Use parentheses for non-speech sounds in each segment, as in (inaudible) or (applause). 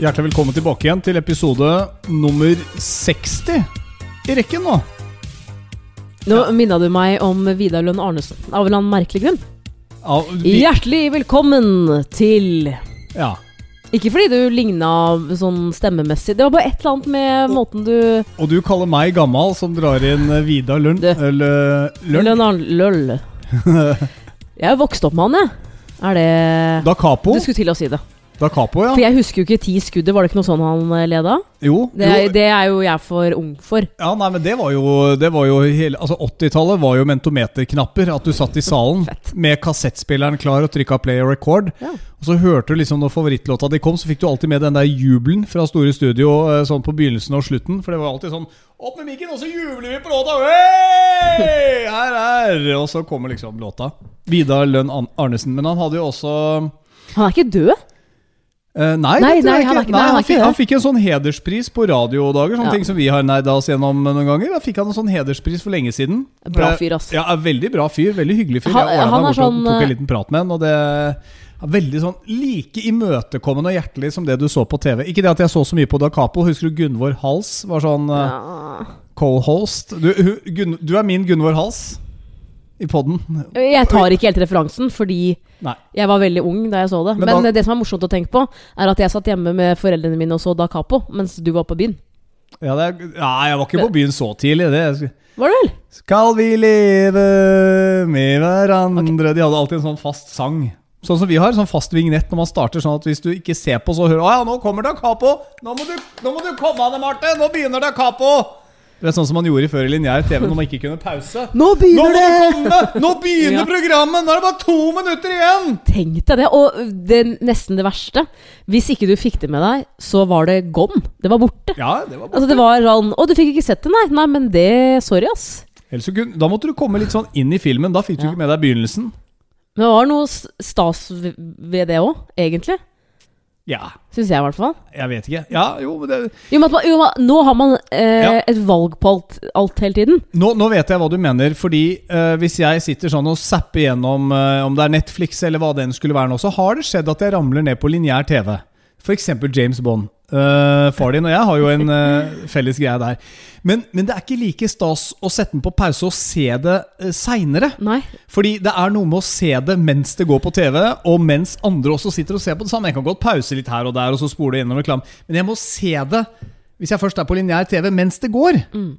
Hjertelig velkommen tilbake igjen til episode nummer 60 i rekken nå. Nå minna du meg om Vidar Lønn Arnesen, av en eller annen merkelig grunn. Ja, vi, Hjertelig velkommen til ja. Ikke fordi du ligna sånn stemmemessig, det var bare et eller annet med måten du Og du kaller meg gammal som drar inn Vidar Lund? Lønn Arn... Løll. (laughs) Jeg er vokst opp med han, jeg. Er det Da Capo? Du skulle til å si det. Da Capo, ja. For jeg husker jo ikke ti skuddet, var det ikke noe sånn han eh, leda? Jo. Det, er- jo. det er jo jeg for ung for. Ja, nei, men det var jo, det var jo hele Altså 80-tallet var jo mentometerknapper. At du satt i salen (laughs) med kassettspilleren klar og trykka play og record. Ja. Og så hørte du liksom når favorittlåta di kom, så fikk du alltid med den der jubelen fra Store Studio eh, sånn på begynnelsen og slutten. For det var alltid sånn Opp med mikken, og så jubler vi på låta! Hey! Her er Og så kommer liksom låta. Vidar Lønn Arnesen. Men han hadde jo også Han er ikke død? Eh, nei, Nei, nei, han ikke. nei, han han, fikk, han fikk en sånn hederspris på radiodager, sånne Ja. ting som vi har neida oss gjennom noen ganger. Da fikk han en sånn hederspris for lenge siden. Bra Eh, fyr, ass. Ja, veldig bra fyr. Veldig hyggelig fyr. Han- jeg han er sånn, tok eh, en liten prat med han, og det er veldig sånn like imøtekommende og hjertelig som det du så på TV. Ikke det at jeg så så mye på Da Capo. Husker du Gunvor Hals var sånn eh, Ja. co-host? Du, du er min Gunvor Hals i poden. Jeg tar ikke helt referansen, fordi Nei. jeg var veldig ung da jeg så det. Men Men, da- det som er morsomt å tenke på, er at jeg satt hjemme med foreldrene mine og så Da Capo, mens du var på byen. Ja, det nei, jeg var ikke på byen så tidlig. Det Var det vel? Skal vi leve med hverandre De hadde alltid en sånn fast sang. Sånn som vi har, sånn fast vignett når man starter. Sånn at hvis du ikke ser på, så hører du Å ja, nå kommer Da Capo! Nå må du, nå må du komme, Anne Marte! Nå begynner Da Capo! Det er sånn som man gjorde før i lineær TV når man ikke kunne pause. Nå begynner nå det! komme! Nå begynner Ja. programmet! Nå er det bare to minutter igjen! Tenk deg det. Og det nesten det verste. Hvis ikke du fikk det med deg, så var det gone. Det var borte. Ja, det var borte. Altså det var sånn Å, du fikk ikke sett det, nei? Nei, men det Sorry, ass. Kunne, da måtte du komme litt sånn inn i filmen. Da fikk du Ja. ikke med deg begynnelsen. Men det var noe stas ved det òg, egentlig. Ja, Syns jeg, i hvert fall. jeg vet ikke. Ja, jo, men det Jo, men jo, men nå har man eh, Ja. et valg på alt, alt hele tiden. Nå, nå vet jeg hva du mener, fordi eh, hvis jeg sitter sånn og zapper gjennom eh, om det er Netflix eller hva den skulle være nå, så har det skjedd at jeg ramler ned på lineær TV. F.eks. James Bond. Uh, far din og jeg har jo en uh, felles greie der. Men, men det er ikke like stas å sette den på pause og se det uh, seinere. Fordi det er noe med å se det mens det går på TV, og mens andre også sitter og ser på det samme. Jeg kan godt pause litt her og der, og så spole gjennom reklame, men jeg må se det hvis jeg først er på lineær TV, mens det går. Mm.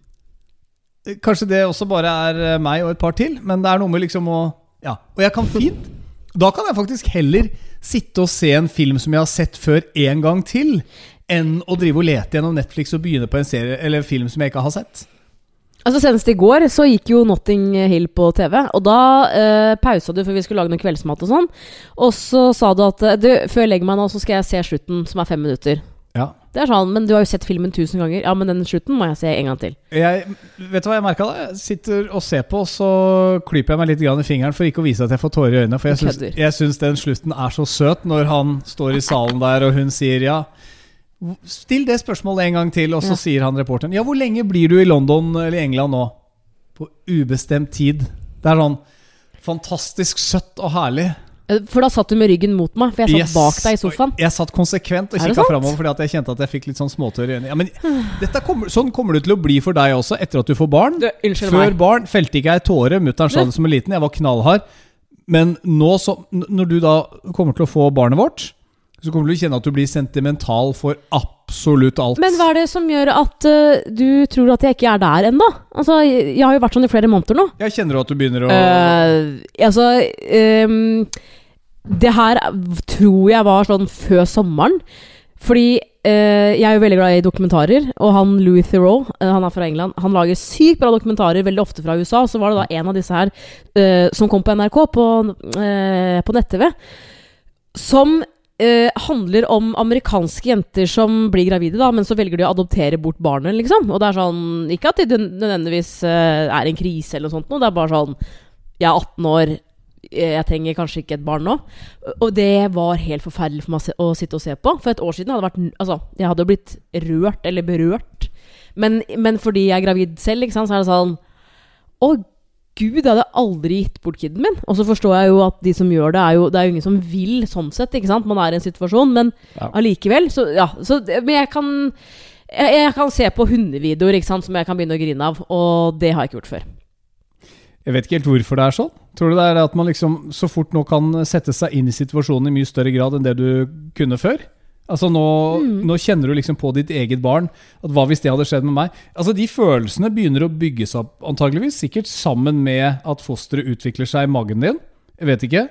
Kanskje det også bare er meg og et par til, men det er noe med liksom å Ja. Og jeg kan fint Da kan jeg faktisk heller sitte og se en film som jeg har sett før, en gang til, enn å drive og lete gjennom Netflix og begynne på en serie eller film som jeg ikke har sett. Altså Senest i går så gikk jo Notting Hill på TV, og da eh, pausa du for vi skulle lage noe kveldsmat og sånn. Og så sa du at eh, du, før jeg legger meg nå, så skal jeg se slutten, som er fem minutter. Det er sånn, Men du har jo sett filmen tusen ganger. Ja, men den slutten må jeg se en gang til. Jeg, vet du hva jeg merka da? Jeg sitter og ser på, og så klyper jeg meg litt grann i fingeren for ikke å vise at jeg får tårer i øynene. For jeg syns, jeg syns den slutten er så søt, når han står i salen der, og hun sier ja. Still det spørsmålet en gang til, og så Ja. sier han reporteren Ja, hvor lenge blir du i London eller England nå? På ubestemt tid. Det er sånn fantastisk søtt og herlig. Eh, For da satt du med ryggen mot meg, for jeg satt Yes. bak deg i sofaen. Jeg satt konsekvent og kikka framover fordi at jeg kjente at jeg fikk litt sånn småtørr i øynene. Ja, men kommer, sånn kommer det til å bli for deg også etter at du får barn. Du, Før meg. barn felte ikke jeg tåre. Mutter'n sa det som en liten. Jeg var knallhard. Men nå så, når du da kommer til å få barnet vårt, så kommer du til å kjenne at du blir sentimental for absolutt alt. Men hva er det som gjør at uh, du tror at jeg ikke er der ennå? Altså, jeg har jo vært sånn i flere måneder nå. Jeg kjenner du at du begynner å uh, altså ehm, Det her tror jeg var sånn før sommeren. Fordi eh, jeg er jo veldig glad i dokumentarer, og han Louis Theroux, eh, han er fra England, han lager sykt bra dokumentarer, veldig ofte fra USA. Så var det da en av disse her eh, som kom på NRK, på, eh, på nett-TV, som eh, handler om amerikanske jenter som blir gravide, da, men så velger de å adoptere bort barnet, liksom. Og det er sånn Ikke at det nødvendigvis eh, er en krise eller noe sånt, noe, det er bare sånn Jeg er 18 år, jeg trenger kanskje ikke et barn nå. Og det var helt forferdelig for meg å sitte og se på. For et år siden hadde vært Altså, jeg hadde blitt rørt, eller berørt. Men, men fordi jeg er gravid selv, sant, så er det sånn Å, Gud, jeg hadde aldri gitt bort kiden min. Og så forstår jeg jo at de som gjør det, er jo, det er jo ingen som vil sånn sett. ikke sant? Man er i en situasjon, men Ja. Så ja, så, men jeg kan jeg, jeg kan se på hundevideoer ikke sant, som jeg kan begynne å grine av, og det har jeg ikke gjort før. Jeg vet ikke helt hvorfor det er sånn. Tror du det er at man liksom så fort nå kan sette seg inn i situasjonen i mye større grad enn det du kunne før? Altså nå, nå kjenner du liksom på ditt eget barn. At Hva hvis det hadde skjedd med meg? Altså De følelsene begynner å bygge seg opp, antageligvis. Sikkert sammen med at fosteret utvikler seg i magen din. Jeg vet ikke.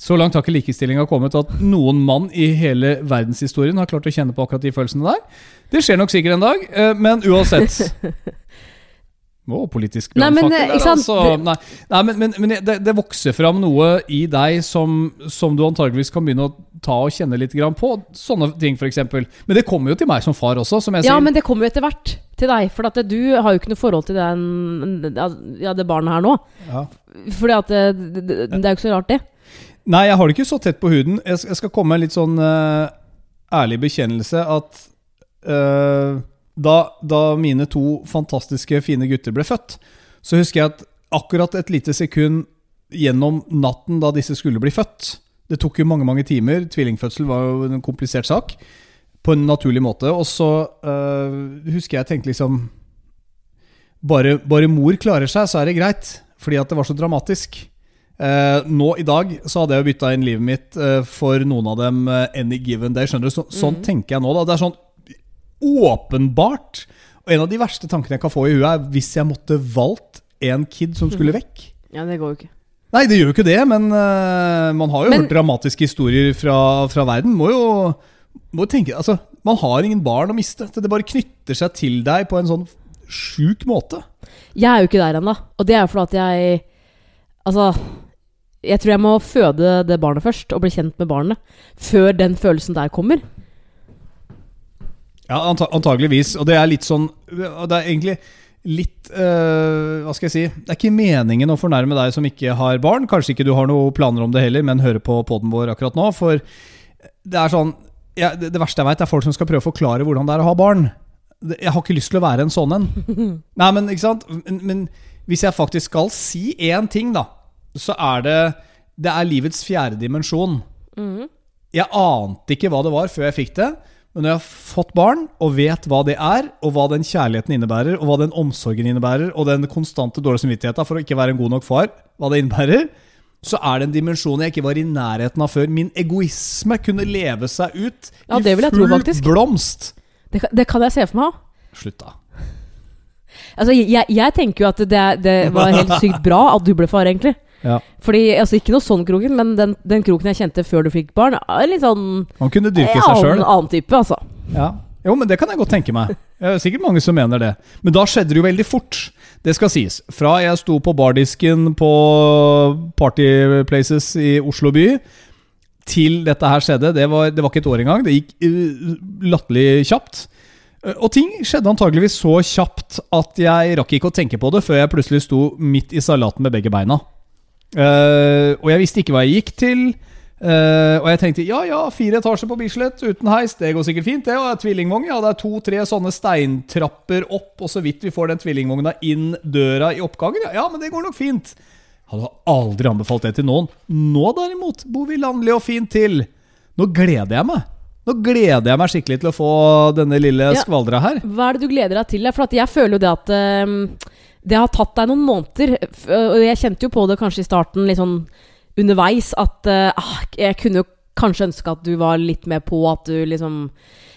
Så langt har ikke likestillinga kommet at noen mann i hele verdenshistorien har klart å kjenne på akkurat de følelsene der. Det skjer nok sikkert en dag, eh, men uansett. (laughs) Å, politisk brannfakkel eh, altså. Nei, nei, men, men, men det, det vokser fram noe i deg som, som du antageligvis kan begynne å ta og kjenne litt grann på. Sånne ting, f.eks. Men det kommer jo til meg som far også, som Ja, sier. men det kommer jo etter hvert til deg. For at du har jo ikke noe forhold til den, ja, det barnet her nå. Ja. Fordi at det, det, det er jo ikke så rart, det. Nei, jeg har det ikke så tett på huden. Jeg skal, jeg skal komme med en litt sånn uh, ærlig bekjennelse at eh, da, da mine to fantastiske, fine gutter ble født, så husker jeg at akkurat et lite sekund gjennom natten da disse skulle bli født Det tok jo mange, mange timer. Tvillingfødsel var jo en komplisert sak. På en naturlig måte. Og så eh, husker jeg tenkte liksom bare, bare mor klarer seg, så er det greit. Fordi at det var så dramatisk. Eh, nå i dag så hadde jeg jo bytta inn livet mitt eh, for noen av dem eh, any given day. Skjønner du? Så, sånn tenker jeg nå. da Det er sånn åpenbart. Og en av de verste tankene jeg kan få i huet, er hvis jeg måtte valgt en kid som skulle vekk. Ja, det går jo ikke. Nei, det gjør jo ikke det, men uh, man har jo Men- hørt dramatiske historier fra, fra verden. Må jo må tenke Altså, man har ingen barn å miste. Det bare knytter seg til deg på en sånn sjuk måte. Jeg er jo ikke der ennå. Og det er jo fordi at jeg Altså Jeg tror jeg må føde det barnet først, og bli kjent med barnet. Før den følelsen der kommer. Ja, antageligvis. Og det er litt sånn Det er egentlig litt eh, Hva skal jeg si Det er ikke meningen å fornærme deg som ikke har barn. Kanskje ikke du har noen planer om det heller, men hører på poden vår akkurat nå. For det er sånn ja, det, det verste jeg veit, er folk som skal prøve å forklare hvordan det er å ha barn. Jeg har ikke lyst til å være en sånn en. (laughs) Nei, men ikke sant men, men hvis jeg faktisk skal si én ting, da, så er det Det er livets fjerde dimensjon. Jeg ante ikke hva det var før jeg fikk det. Men når jeg har fått barn og vet hva det er, og hva den kjærligheten innebærer, og hva den omsorgen innebærer, og den konstante dårlige samvittigheten for å ikke være en god nok far, hva det innebærer, så er det en dimensjon jeg ikke var i nærheten av før. Min egoisme kunne leve seg ut Ja, i full tro, blomst. Det, det kan jeg se for meg. Slutt, da. Altså, jeg, jeg tenker jo at det, det var helt sykt bra at du ble far, egentlig. Ja. Fordi, altså Ikke noe sånn kroken, men den, den kroken jeg kjente før du fikk barn, er litt sånn Man kunne dyrke seg annen, sjøl. annen type, altså. Ja. Jo, men det kan jeg godt tenke meg. Det er sikkert mange som mener det. Men da skjedde det jo veldig fort. Det skal sies. Fra jeg sto på bardisken på Party Places i Oslo by, til dette her skjedde, det var, det var ikke et år engang. Det gikk uh, latterlig kjapt. Uh, Og ting skjedde antageligvis så kjapt at jeg rakk ikke å tenke på det før jeg plutselig sto midt i salaten med begge beina. Uh, og jeg visste ikke hva jeg gikk til. Uh, og jeg tenkte ja ja, fire etasjer på Bislett uten heis, det går sikkert fint. det Og tvillingvogn, ja det er to-tre sånne steintrapper opp, og så vidt vi får den tvillingvogna inn døra i oppgangen. Ja, ja, men det går nok fint. Hadde aldri anbefalt det til noen. Nå derimot bor vi landlig og fint til. Nå gleder jeg meg. Nå gleder jeg meg skikkelig til å få denne lille Ja. skvaldra her. Hva er det du gleder deg til? For at jeg føler jo det at ehm, det har tatt deg noen måneder. Og jeg kjente jo på det kanskje i starten, litt sånn underveis, at ah, jeg kunne jo kanskje ønske at du var litt mer på, at du liksom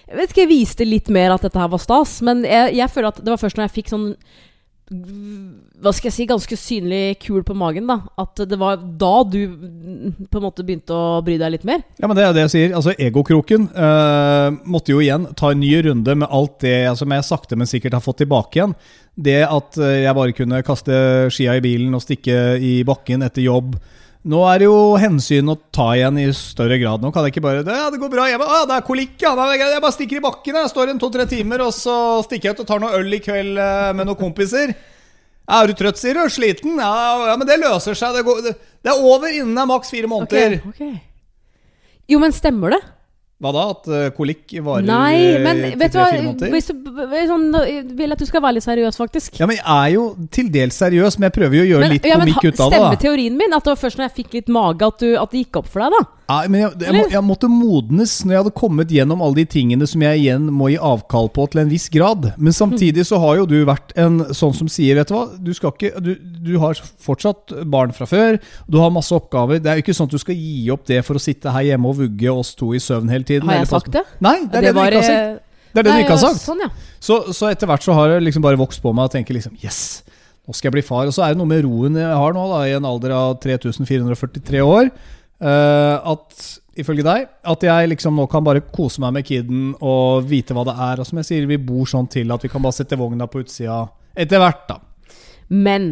Jeg vet ikke, jeg viste litt mer at dette her var stas, men jeg, jeg føler at det var først når jeg fikk sånn hva skal jeg si, ganske synlig kul på magen, da. At det var da du på en måte begynte å bry deg litt mer. Ja, men Det er det jeg sier. Altså, Egokroken eh, måtte jo igjen ta en ny runde med alt det som jeg sakte, men sikkert har fått tilbake igjen. Det at eh, jeg bare kunne kaste skia i bilen og stikke i bakken etter jobb. Nå er det jo hensyn å ta igjen i større grad. Nå kan jeg ikke bare det, ja, det går bra hjemme. Å, det er kolikk, ja. Jeg bare stikker i bakken. Jeg står en to-tre timer, og så stikker jeg ut og tar noe øl i kveld eh, med noen kompiser. Ja, er du trøtt, sier du? Sliten? Ja, ja, men det løser seg. Det, går, det, det er over innen det er maks fire måneder. Okay, okay. Jo, men stemmer det? Hva da? At eh, kolikk varer Nei, eh, men vet du hva hvis du, sånn, vil at du skal være litt seriøs, faktisk. Ja, men jeg er jo til dels seriøs, men jeg prøver jo å gjøre Men- litt ja, komikk ut av det. Stemmer teorien min at det var først når jeg fikk litt mage, at, du, at det gikk opp for deg, da? Nei, men jeg, jeg, må, jeg måtte modnes når jeg hadde kommet gjennom alle de tingene som jeg igjen må gi avkall på til en viss grad. Men samtidig så har jo du vært en sånn som sier, vet du hva, du skal ikke Du, du har fortsatt barn fra før, du har masse oppgaver. Det er jo ikke sånn at du skal gi opp det for å sitte her hjemme og vugge oss to i søvn hele tiden. Har jeg sagt det? Nei, det er det, du var, ikke har sagt. eh, Det er det du ikke har sagt. Sånn, ja. Så, så etter hvert så har det liksom bare vokst på meg og tenker liksom Yes, nå skal jeg bli far. Og så er det noe med roen jeg har nå, da, i en alder av 3443 år, at ifølge deg, at jeg liksom nå kan bare kose meg med kiden og vite hva det er. Og som jeg sier, vi bor sånn til at vi kan bare sette vogna på utsida etter hvert, da. Men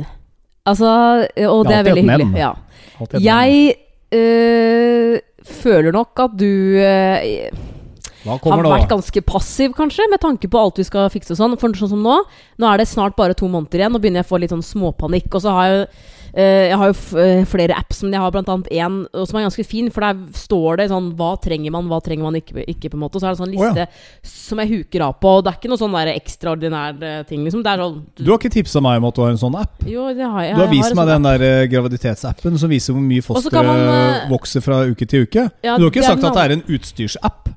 Altså, og det er veldig hyggelig. men. Ja. Jeg øh, føler nok at du øh, har vært ganske passiv, kanskje, med tanke på alt vi skal fikse og sånn. For sånn som nå, nå er det snart bare to måneder igjen, nå begynner jeg å få litt sånn småpanikk. Og så har jeg øh, jeg har jo øh, flere apps, men jeg har annet én som er ganske fin. For der står det sånn Hva trenger man, hva trenger man ikke, ikke på en måte. Og så er det en sånn liste som jeg huker av på. Og det er ikke noe sånn ekstraordinær øh, ting, liksom. Sånn Du har ikke tipsa meg om at du har en sånn app? Jo, det har jeg. Du har vist en meg sånn den der eh, graviditetsappen som viser hvor mye eh, vokser fra uke til uke. Ja, du har ikke sagt at det er en utstyrsapp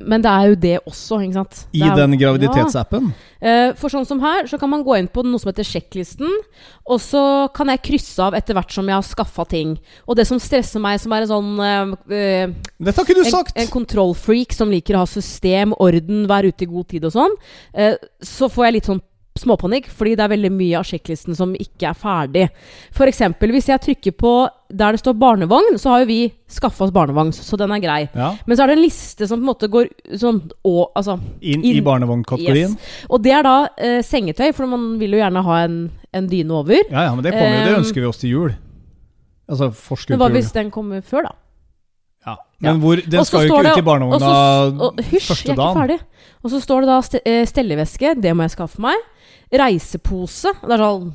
Men det er jo det også, ikke sant? i jo- den graviditetsappen? Ja. Eh, For sånn som her, så kan man gå inn på noe som heter sjekklisten, og så kan jeg krysse av etter hvert som jeg har skaffa ting. Og det som stresser meg, som er en sånn eh, Dette har ikke du en, sagt! en kontrollfreak som liker å ha system, orden, være ute i god tid og sånn, eh, så får jeg litt sånn småpanikk, fordi det er veldig mye av sjekklisten som ikke er ferdig. Eksempel, hvis jeg trykker på der det står barnevogn, så har jo vi skaffa oss barnevogn, så den er grei. Ja, Men så er det en liste som på en måte går sånn å, altså, inn, i barnevognkategorien. Yes. Og det er da eh, sengetøy, for man vil jo gjerne ha en, en dyne over. Ja, ja, men det kommer jo, det Um, ønsker vi oss til jul. Altså forskudd Men hva til jul. hvis den kommer før, da? Ja. Men hvor, den skal jo ikke ut i og barnevogna første dagen. Hysj, jeg er ikke ferdig. Og så står det da eh, stelleveske, det må jeg skaffe meg. Reisepose, det er sånn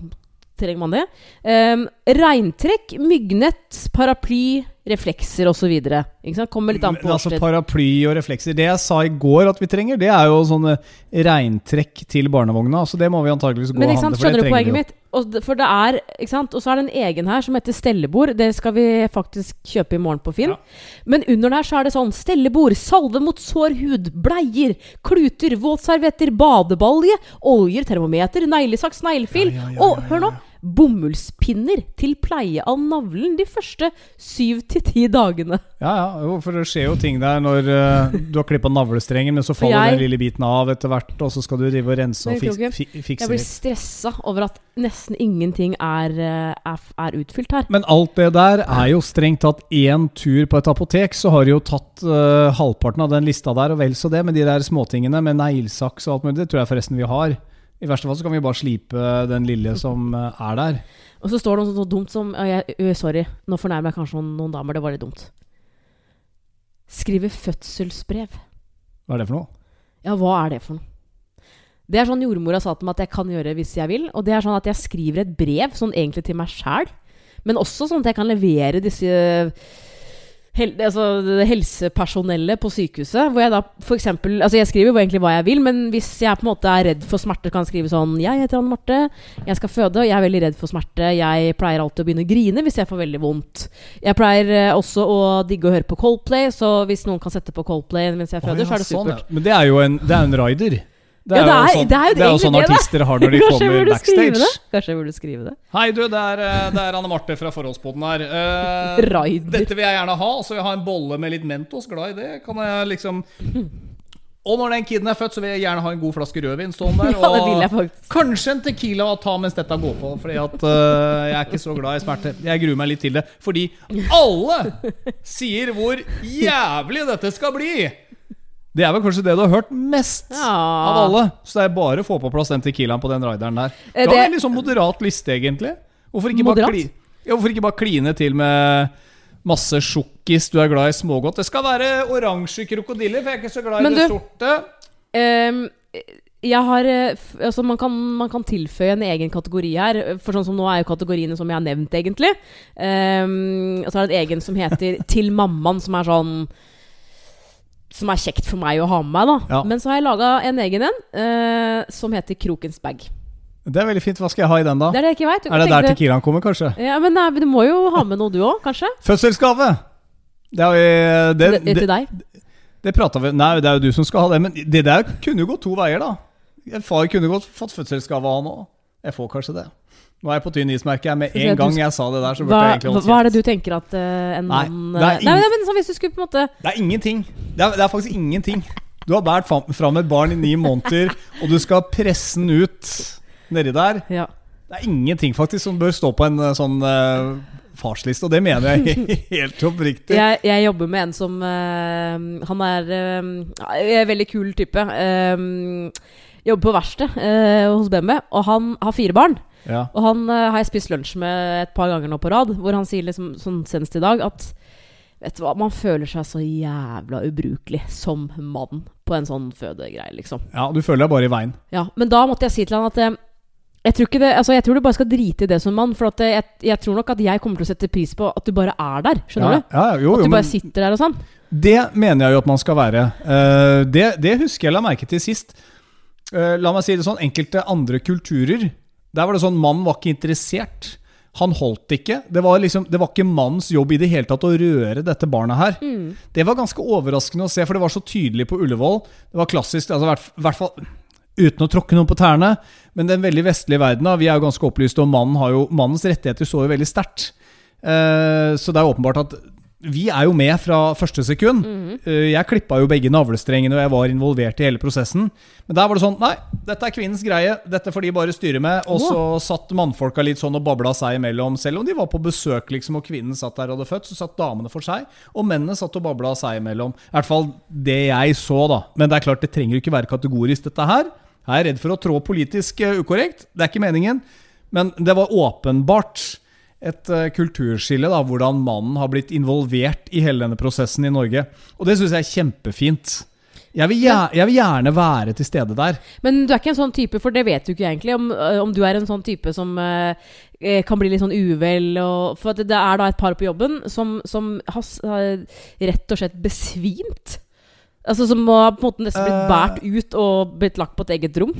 Trenger man det? Um, regntrekk, myggnett, paraply, reflekser osv. Kommer litt an på årstid. altså. Paraply og reflekser. Det jeg sa i går at vi trenger, det er jo sånne regntrekk til barnevogna. Så det må vi antakeligvis gå Men og handle, for skjønner du poenget mitt? Og, for det er, ikke sant? og så er det en egen her som heter stellebord. Det skal vi faktisk kjøpe i morgen på Finn. Ja. Men under der så er det sånn stellebord, salve mot sår hud, bleier, kluter, våtservietter, badebalje, oljer, termometer, neglesaks, neglefil. Ja, ja, og hør nå! Bomullspinner til pleie av navlen de første syv til ti dagene. Ja, ja, for det skjer jo ting der når uh, du har klippa navlestrengen, men så faller jeg- den lille biten av etter hvert, og så skal du rive og rense og fikse litt. Jeg blir stressa over at nesten ingenting er, eh, er, er utfylt her. Men alt det der er jo strengt tatt én tur på et apotek, så har de jo tatt uh, halvparten av den lista der, og vel så det, med de der småtingene med neglesaks og alt mulig. Det tror jeg forresten vi har. I verste fall så kan vi bare slipe den lille som eh, er der. Og så står det noe så dumt som ja, jeg, Sorry, nå fornærmer jeg kanskje noen, noen damer. Det var litt dumt. Skrive fødselsbrev. Hva er det for noe? Ja, hva er det for noe? Det er sånn jordmora sa til meg at jeg kan gjøre hvis jeg vil. Og det er sånn at jeg skriver et brev, sånn egentlig til meg sjæl. Men også sånn at jeg kan levere disse hel, altså, det helsepersonellet på sykehuset. Hvor jeg da eksempel Altså, jeg skriver jo egentlig hva jeg vil, men hvis jeg på en måte er redd for smerte, kan jeg skrive sånn Jeg heter Anne Marte, jeg skal føde, og jeg er veldig redd for smerte. Jeg pleier alltid å begynne å grine hvis jeg får veldig vondt. Jeg pleier eh, også å digge å høre på Coldplay, så hvis noen kan sette på Coldplay mens jeg føder, oh, ja, så er det sånn, ja. Men det er jo en, det er en rider. Det Ja, er, det jo er- sånn, det er jo det er jo sånn det, artister har når de (laughs) Kanskje kommer backstage. Kanskje jeg burde skrive det? Hei, du, det er, eh, det er Anne Marte fra Forholdspodden her. Uh, (laughs) Raider. dette vil jeg gjerne ha. Altså så jeg har en bolle med litt Mentos. Glad i det. Kan jeg liksom Og når den kiden er født, så vil jeg gjerne ha en god flaske rødvin stående (laughs) der. Ja, det vil jeg kanskje en Tequila å ta mens dette går på. Fordi at uh, jeg er ikke så glad i smerte. Jeg gruer meg litt til det. Fordi alle sier hvor jævlig dette skal bli. Det er vel kanskje det du har hørt mest Ja. av alle. Så det er bare å få på plass den Tequilaen på den rideren der. Du Det var en litt sånn moderat liste, egentlig. Hvorfor ikke, bare, kli, ja, hvorfor ikke bare kline til med masse sjokkis? Du er glad i smågodt. Det skal være oransje krokodiller, for jeg er ikke så glad i det du- sorte. Um, jeg har eh, altså man, kan, man kan tilføye en egen kategori her. For sånn som nå er jo kategoriene som jeg har nevnt, egentlig. Um, og så er det en egen som heter (laughs) 'Til mammaen', som er sånn som er kjekt for meg å ha med meg, da. Ja. Men så har jeg laga en egen en eh, som heter Krokens bag. Det er veldig fint. Hva skal jeg ha i den, da? Det er det ikke vet. Er det der Tequilaen kommer, kanskje? Ja, men nei, du må jo ha med noe, du òg, kanskje? (laughs) Fødselsgave! Det har vi det, Til- det, til deg? det prata vi Nei, det er jo du som skal ha det. Men det der kunne jo gått to veier, da. Far kunne godt fått fødselsgave av han òg. Jeg får kanskje det. Nå er jeg på tynn is, merker jeg. Med en gang jeg sa det der, så burde Hva, jeg egentlig hva, kjeft. hva er det du tenker at uh, en Nei, mann eh, nei, nei, men så Hvis du skulle på en måte Det er ingenting. Det er, det er faktisk ingenting. Du har båret fram- et barn i ni måneder, og du skal presse den ut nedi der. Ja. Det er ingenting faktisk som bør stå på en eh, sånn uh, farsliste, og det mener jeg (laughs) helt oppriktig. Jeg, jeg jobber med en som uh, Han er uh, en veldig kul type. Uh, jobber på verksted hos BMW, og han har fire barn. Ja. Og han uh, har jeg spist lunsj med et par ganger nå på rad, hvor han sier liksom sånn senest i dag at Vet du hva, man føler seg så jævla ubrukelig som mann på en sånn fødegreie, liksom. ja, du føler deg bare i veien. Ja, men da måtte jeg si til han at uh, jeg tror, ikke det, altså jeg tror du bare skal drite i det som mann. For at eh, jeg, jeg tror nok at jeg kommer til å sette pris på at du bare er der. Skjønner ja, du? Ja, jo, At du bare sitter der og sånn. det mener jeg jo at man skal være. Uh, det, det husker jeg la merke til sist. Uh, la meg si det sånn, enkelte andre kulturer, der var det sånn mannen var ikke interessert. Han holdt ikke. Det var, liksom, det var ikke mannens jobb i det hele tatt å røre dette barnet her. Det var ganske overraskende å se, for det var så tydelig på Ullevål. Det var klassisk, altså, i hvert, fall uten å tråkke noen på tærne. Men den veldig vestlige verden, vi er jo ganske opplyste, og mannen har jo, mannens rettigheter står jo veldig sterkt. Eh, så det er åpenbart at vi er jo med fra første sekund. Eh, jeg klippa jo begge navlestrengene, og jeg var involvert i hele prosessen. Men der var det sånn Nei, dette er kvinnens greie. Dette får de bare styre med. Og så satt mannfolka litt sånn og babla seg imellom. Selv om de var på besøk, liksom, og kvinnen satt der og hadde født, så satt damene for seg. Og mennene satt og babla seg imellom. I hvert fall det jeg så, da. Men det er klart, det trenger jo ikke være kategorisk, dette her. Jeg er redd for å trå politisk eh, ukorrekt. Det er ikke meningen. Men det var åpenbart et eh, kulturskille, da, hvordan mannen har blitt involvert i hele denne prosessen i Norge. Og det syns jeg er kjempefint. Jeg vil, gjerne, jeg vil gjerne være til stede der. Men du er ikke en sånn type, for det vet du ikke egentlig, om, øh, om du er en sånn type som øh, eh, kan bli litt sånn uvel. Og, for at det er da et par på jobben som, som har, har rett og slett besvimt. Altså Som har på en måte nesten blitt Eh. båret ut og blitt lagt på et eget rom.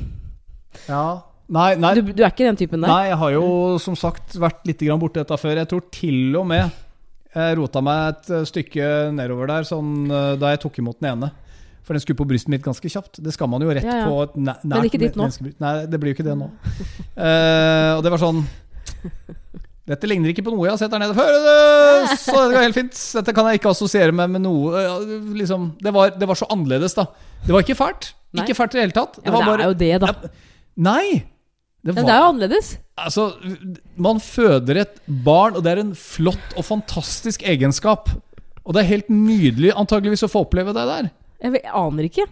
Ja. Nei, nei, Du, du er ikke den typen der? nei, jeg har jo som sagt vært litt borti dette før. Jeg tror til og med jeg rota meg et eh, stykke nedover der sånn, eh, da jeg tok imot den ene. For den skulle på brystet mitt ganske kjapt. Det skal man jo rett Ja, ja. på næ nært ikke ditt nå. Nei, det blir jo ikke det nå. Uh, (laughs) og det var sånn Dette ligner ikke på noe jeg har sett der nede før. Så det var helt fint. Dette kan jeg ikke assosiere med med noe liksom, det, var, det var så annerledes, da. Det var ikke fælt. Ikke fælt i det hele tatt. ja, men det er jo det, da. Nei! Det Men det er jo annerledes. Altså, man føder et barn, og det er en flott og fantastisk egenskap. Og det er helt nydelig antageligvis å få oppleve det der. Jeg, aner ikke.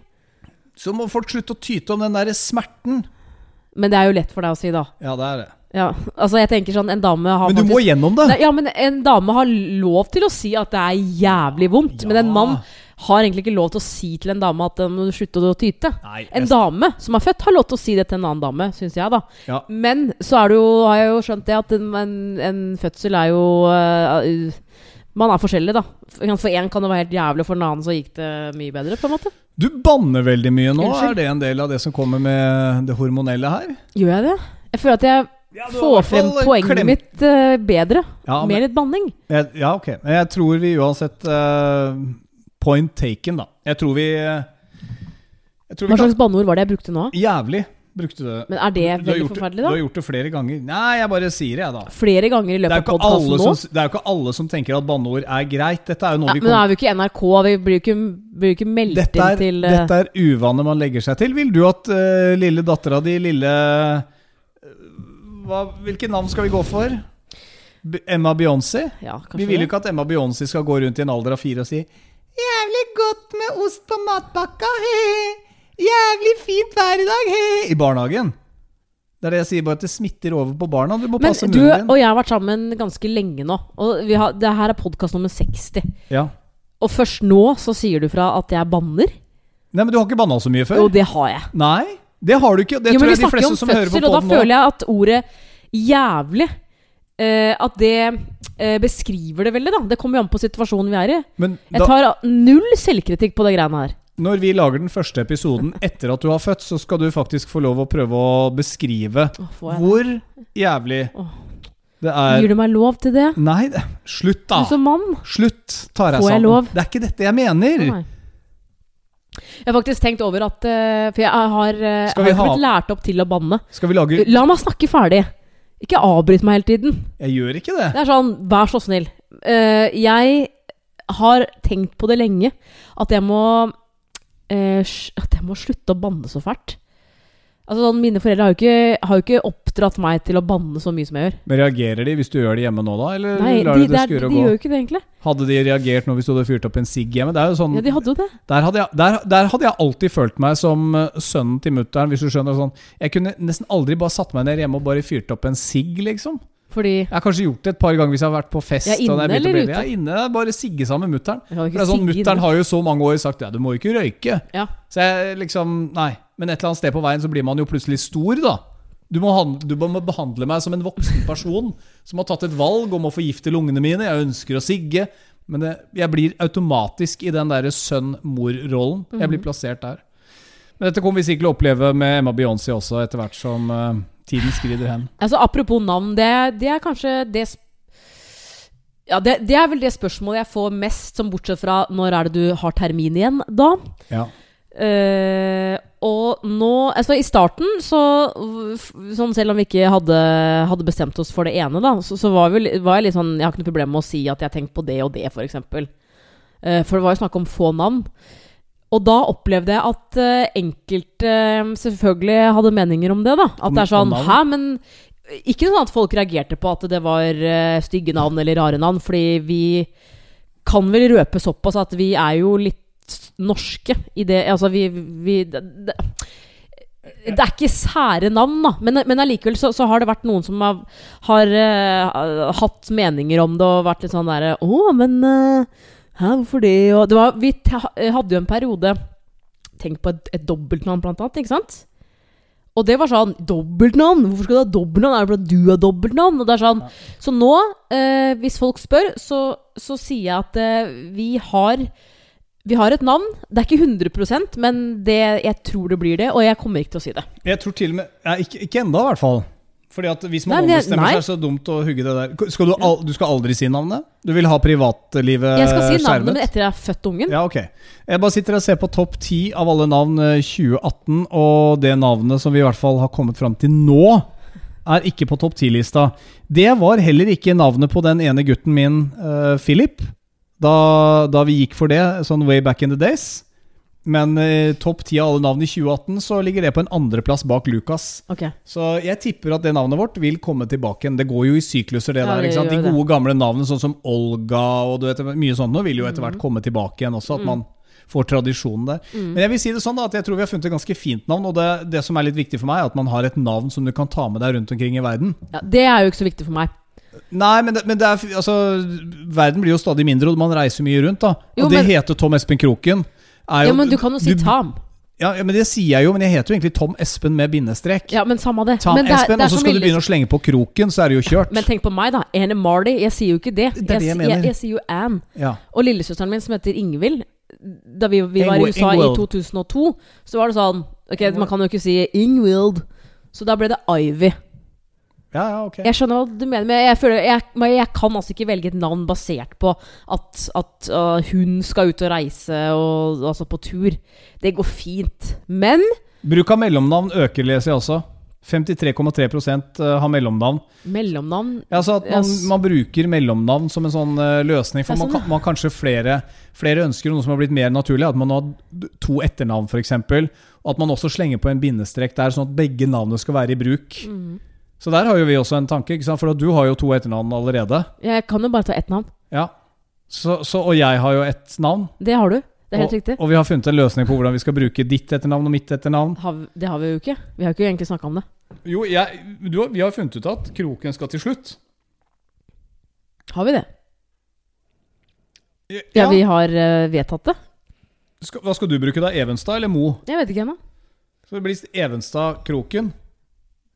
Så må folk slutte å tyte om den der smerten. Men det er jo lett for deg å si, da. Ja, det er det. Ja, altså jeg tenker sånn En dame har Men du må faktisk gjennom det. Ja, men en dame har lov til å si at det er jævlig vondt. Men en mann har egentlig ikke lov til å si til en dame at den må slutte å tyte. Nei, En jeg- dame som er født, har lov til å si det til en annen dame, syns jeg, da. Ja. Men så er det jo, har jeg jo skjønt det, at en, en, en fødsel er jo uh, Man er forskjellig, da. For én kan det være helt jævlig, for en annen så gikk det mye bedre, på en måte. Du banner veldig mye nå. Unnskyld. Er det en del av det som kommer med det hormonelle her? Gjør jeg det? Jeg føler at jeg Ja, du får frem poenget klem- mitt uh, bedre. Ja, Med men, litt banning. jeg, ja, ok. Jeg tror vi uansett eh, Point taken, da. Jeg tror vi Jeg tror vi Hva slags banneord var det jeg brukte nå? Jævlig brukte det. Men er det veldig forferdelig, da? Du har gjort det flere ganger. Nei, jeg bare sier det, jeg, da. Flere ganger i løpet av podkasten nå. som, det er jo ikke alle som tenker at banneord er greit. Dette er jo noe Ja, vi men da er vi ikke NRK, vi blir ikke, blir ikke meldt dette inn til uh... dette er uvaner man legger seg til. Vil du at uh, lille dattera di, lille uh, hva, Hvilke navn skal vi gå for? B Emma Beyoncé? Ja, Vi vil jo ikke at Emma Beyoncé skal gå rundt i en alder av fire og si Jævlig godt med ost på matpakka, he. Jævlig fint vær i dag, he. I barnehagen. Det er det jeg sier, bare at det smitter over på barna. Du må Men passe du munnen din. og jeg har vært sammen ganske lenge nå. Og vi har, det her er podkast nummer 60. Ja. Og først nå så sier du fra at jeg banner. Nei, men du har ikke banna så mye før? Jo, det har jeg. Nei, det har du ikke. Det jo, tror vi jeg de snakker jo fleste om som hører på fødsel, og da podden nå føler jeg at ordet 'jævlig' eh, at det eh, beskriver det veldig, da. Det kommer jo an på situasjonen vi er i. Men Jeg tar null selvkritikk på det greiene her. når vi lager den første episoden etter at du har født, så skal du faktisk få lov å prøve å beskrive Åh, får jeg hvor jævlig Åh. det det? er Gir du meg lov til det? Nei, det- slutt, da! Du som mann? Slutt, tar jeg Får jeg sammen. lov? Det er ikke dette jeg mener. Nei. Jeg har faktisk tenkt over at eh, For jeg har, Skal har ikke ha- blitt lært opp til å banne. Skal vi lage La meg snakke ferdig. Ikke avbryt meg hele tiden. Jeg gjør ikke det. Det er sånn, vær så snill. Uh, jeg har tenkt på det lenge, at jeg må uh, At jeg må slutte å banne så fælt. Altså sånn, Mine foreldre har jo, ikke, har jo ikke oppdratt meg til å banne så mye som jeg gjør. Men reagerer de hvis du gjør det hjemme nå, da? Eller Nei, lar de, de det skure skure de gå? gjør jo ikke det, egentlig. Hadde de reagert nå hvis du hadde fyrt opp en sigg hjemme? Det er jo sånn Ja, De hadde jo det. der, hadde jeg, der, der hadde jeg alltid følt meg som eh, sønnen til mutter'n, hvis du skjønner. sånn Jeg kunne nesten aldri bare satt meg ned hjemme og bare fyrt opp en sigg, liksom. Fordi Jeg har kanskje gjort det et par ganger hvis jeg har vært på fest. Ja, inne og er eller ute? Jeg er inne. Bare sigge sammen med mutter'n. Er sånn, Mutter'n har jo så mange år sagt ja, du må ikke røyke. Ja. Så jeg liksom Nei. Men et eller annet sted på veien så blir man jo plutselig stor, da. Du må, du må behandle meg som en voksen person som har tatt et valg om å forgifte lungene mine. Jeg ønsker å sigge. Men det, jeg blir automatisk i den derre sønn-mor-rollen. Jeg Mhm. blir plassert der. Men dette kommer vi sikkert til å oppleve med Emma Beyoncé også, etter hvert som eh, tiden skrider hen. Altså Apropos navn, det, det er kanskje det ja, det, det er vel det spørsmålet jeg får mest, som bortsett fra når er det du har termin igjen, da? Ja. Uh, og nå Altså, i starten, så Sånn selv om vi ikke hadde, hadde bestemt oss for det ene, da, så, så var, vi, var jeg litt sånn Jeg har ikke noe problem med å si at jeg har tenkt på det og det, f.eks. Uh, for det var jo snakk om få navn. Og da opplevde jeg at uh, enkelte uh, selvfølgelig hadde meninger om det, da. At det er sånn? Hæ, men Ikke sånn at folk reagerte på at det var uh, stygge navn eller rare navn, fordi vi kan vel røpe såpass at vi er jo litt norske i det Altså, vi, vi det, det, det er ikke sære navn, da. Men, men allikevel så, så har det vært noen som har, har hatt meninger om det og vært litt sånn derre Å, men Hæ, hvorfor det? Og det var, vi hadde jo en periode Tenk på et, et dobbeltnavn, blant annet. Ikke sant? Og det var sånn Dobbeltnavn? Hvorfor skal du ha dobbeltnavn? Er det fordi du har dobbeltnavn? Og det er sånn Så nå, eh, hvis folk spør, så, så sier jeg at eh, vi har vi har et navn. Det er ikke 100% men det, jeg tror det blir det. Og jeg kommer ikke til å si det. Jeg tror til og med ja, Ikke, ikke enda, i hvert fall. Fordi at Hvis man Nei, men ombestemmer nei. seg, så er det dumt å hugge det der. Skal du, al du skal aldri si navnet? Du vil ha privatlivet skjermet? Jeg skal si navnet Eh, skjermet? mitt etter jeg har født ungen. Ja, ok. Jeg bare sitter og ser på topp ti av alle navn eh, 2018, og det navnet som vi i hvert fall har kommet fram til nå, er ikke på topp ti-lista. Det var heller ikke navnet på den ene gutten min, uh, Philip, da, da vi gikk for det, sånn way back in the days. Men eh, topp ti av alle navn i 2018, så ligger det på en andreplass bak Lucas. Okay. Så jeg tipper at det navnet vårt vil komme tilbake igjen. Det går jo i sykluser, det Ja, der. det? De det. gode, gamle navnene, sånn som Olga og du vet, mye sånt nå, vil jo etter Mm. hvert komme tilbake igjen også. At man får tradisjonen der. Men jeg vil si det sånn da, at jeg tror vi har funnet et ganske fint navn. Og det, det som er litt viktig for meg, er at man har et navn som du kan ta med deg rundt omkring i verden. Ja, det er jo ikke så viktig for meg. Nei, men, det, men det er, altså, verden blir jo stadig mindre, og man reiser mye rundt. da Og Jo, det men- heter Tom Espen Kroken. Er Ja, Men du kan jo si du- Tam. Ja, men det sier jeg jo, men jeg heter jo egentlig Tom Espen med bindestrek. Ja, men samme det. Tom men det er- Espen, det er og så skal du begynne å slenge på kroken, så er det jo kjørt. Men tenk på meg, da. Anne Marley. Jeg sier jo ikke det. Det er det jeg jeg, mener. jeg, jeg sier jo Anne. ja. Og lillesøsteren min som heter Ingvild Da vi, vi var i Ingwi- USA Ingvild. i 2002, så var det sånn Ok, man kan jo ikke si Ingvild. Så da ble det Ivy. Ja, ja, ok. Jeg skjønner hva du mener, men jeg, føler, jeg, men jeg kan altså ikke velge et navn basert på at, at uh, hun skal ut og reise og, altså på tur. Det går fint. Men Bruk av mellomnavn øker, leser jeg også. 53,3 eh, har mellomnavn. mellomnavn Ja, altså at man, man bruker mellomnavn som en sånn eh, løsning. For sånn, man, man kanskje flere, flere ønsker, noe som har blitt mer naturlig. At man har to etternavn, f.eks. Og at man også slenger på en bindestrek der, sånn at begge navnene skal være i bruk. Mhm. Så der har jo vi også en tanke, for du har jo to etternavn allerede. Jeg kan jo bare ta ett navn. Ja. Så, så, og jeg har jo ett navn. Det har du. Det er helt og, riktig. Og vi har funnet en løsning på hvordan vi skal bruke ditt etternavn og mitt etternavn. Har, det har vi jo ikke. Vi har ikke egentlig snakka om det. Jo, jeg, du, vi har funnet ut at kroken skal til slutt. Har vi det? Ja, vi har eh, vedtatt det. Skal, hva skal du bruke da? Evenstad eller Mo? Jeg vet ikke ennå. Så det blir Evenstad-kroken.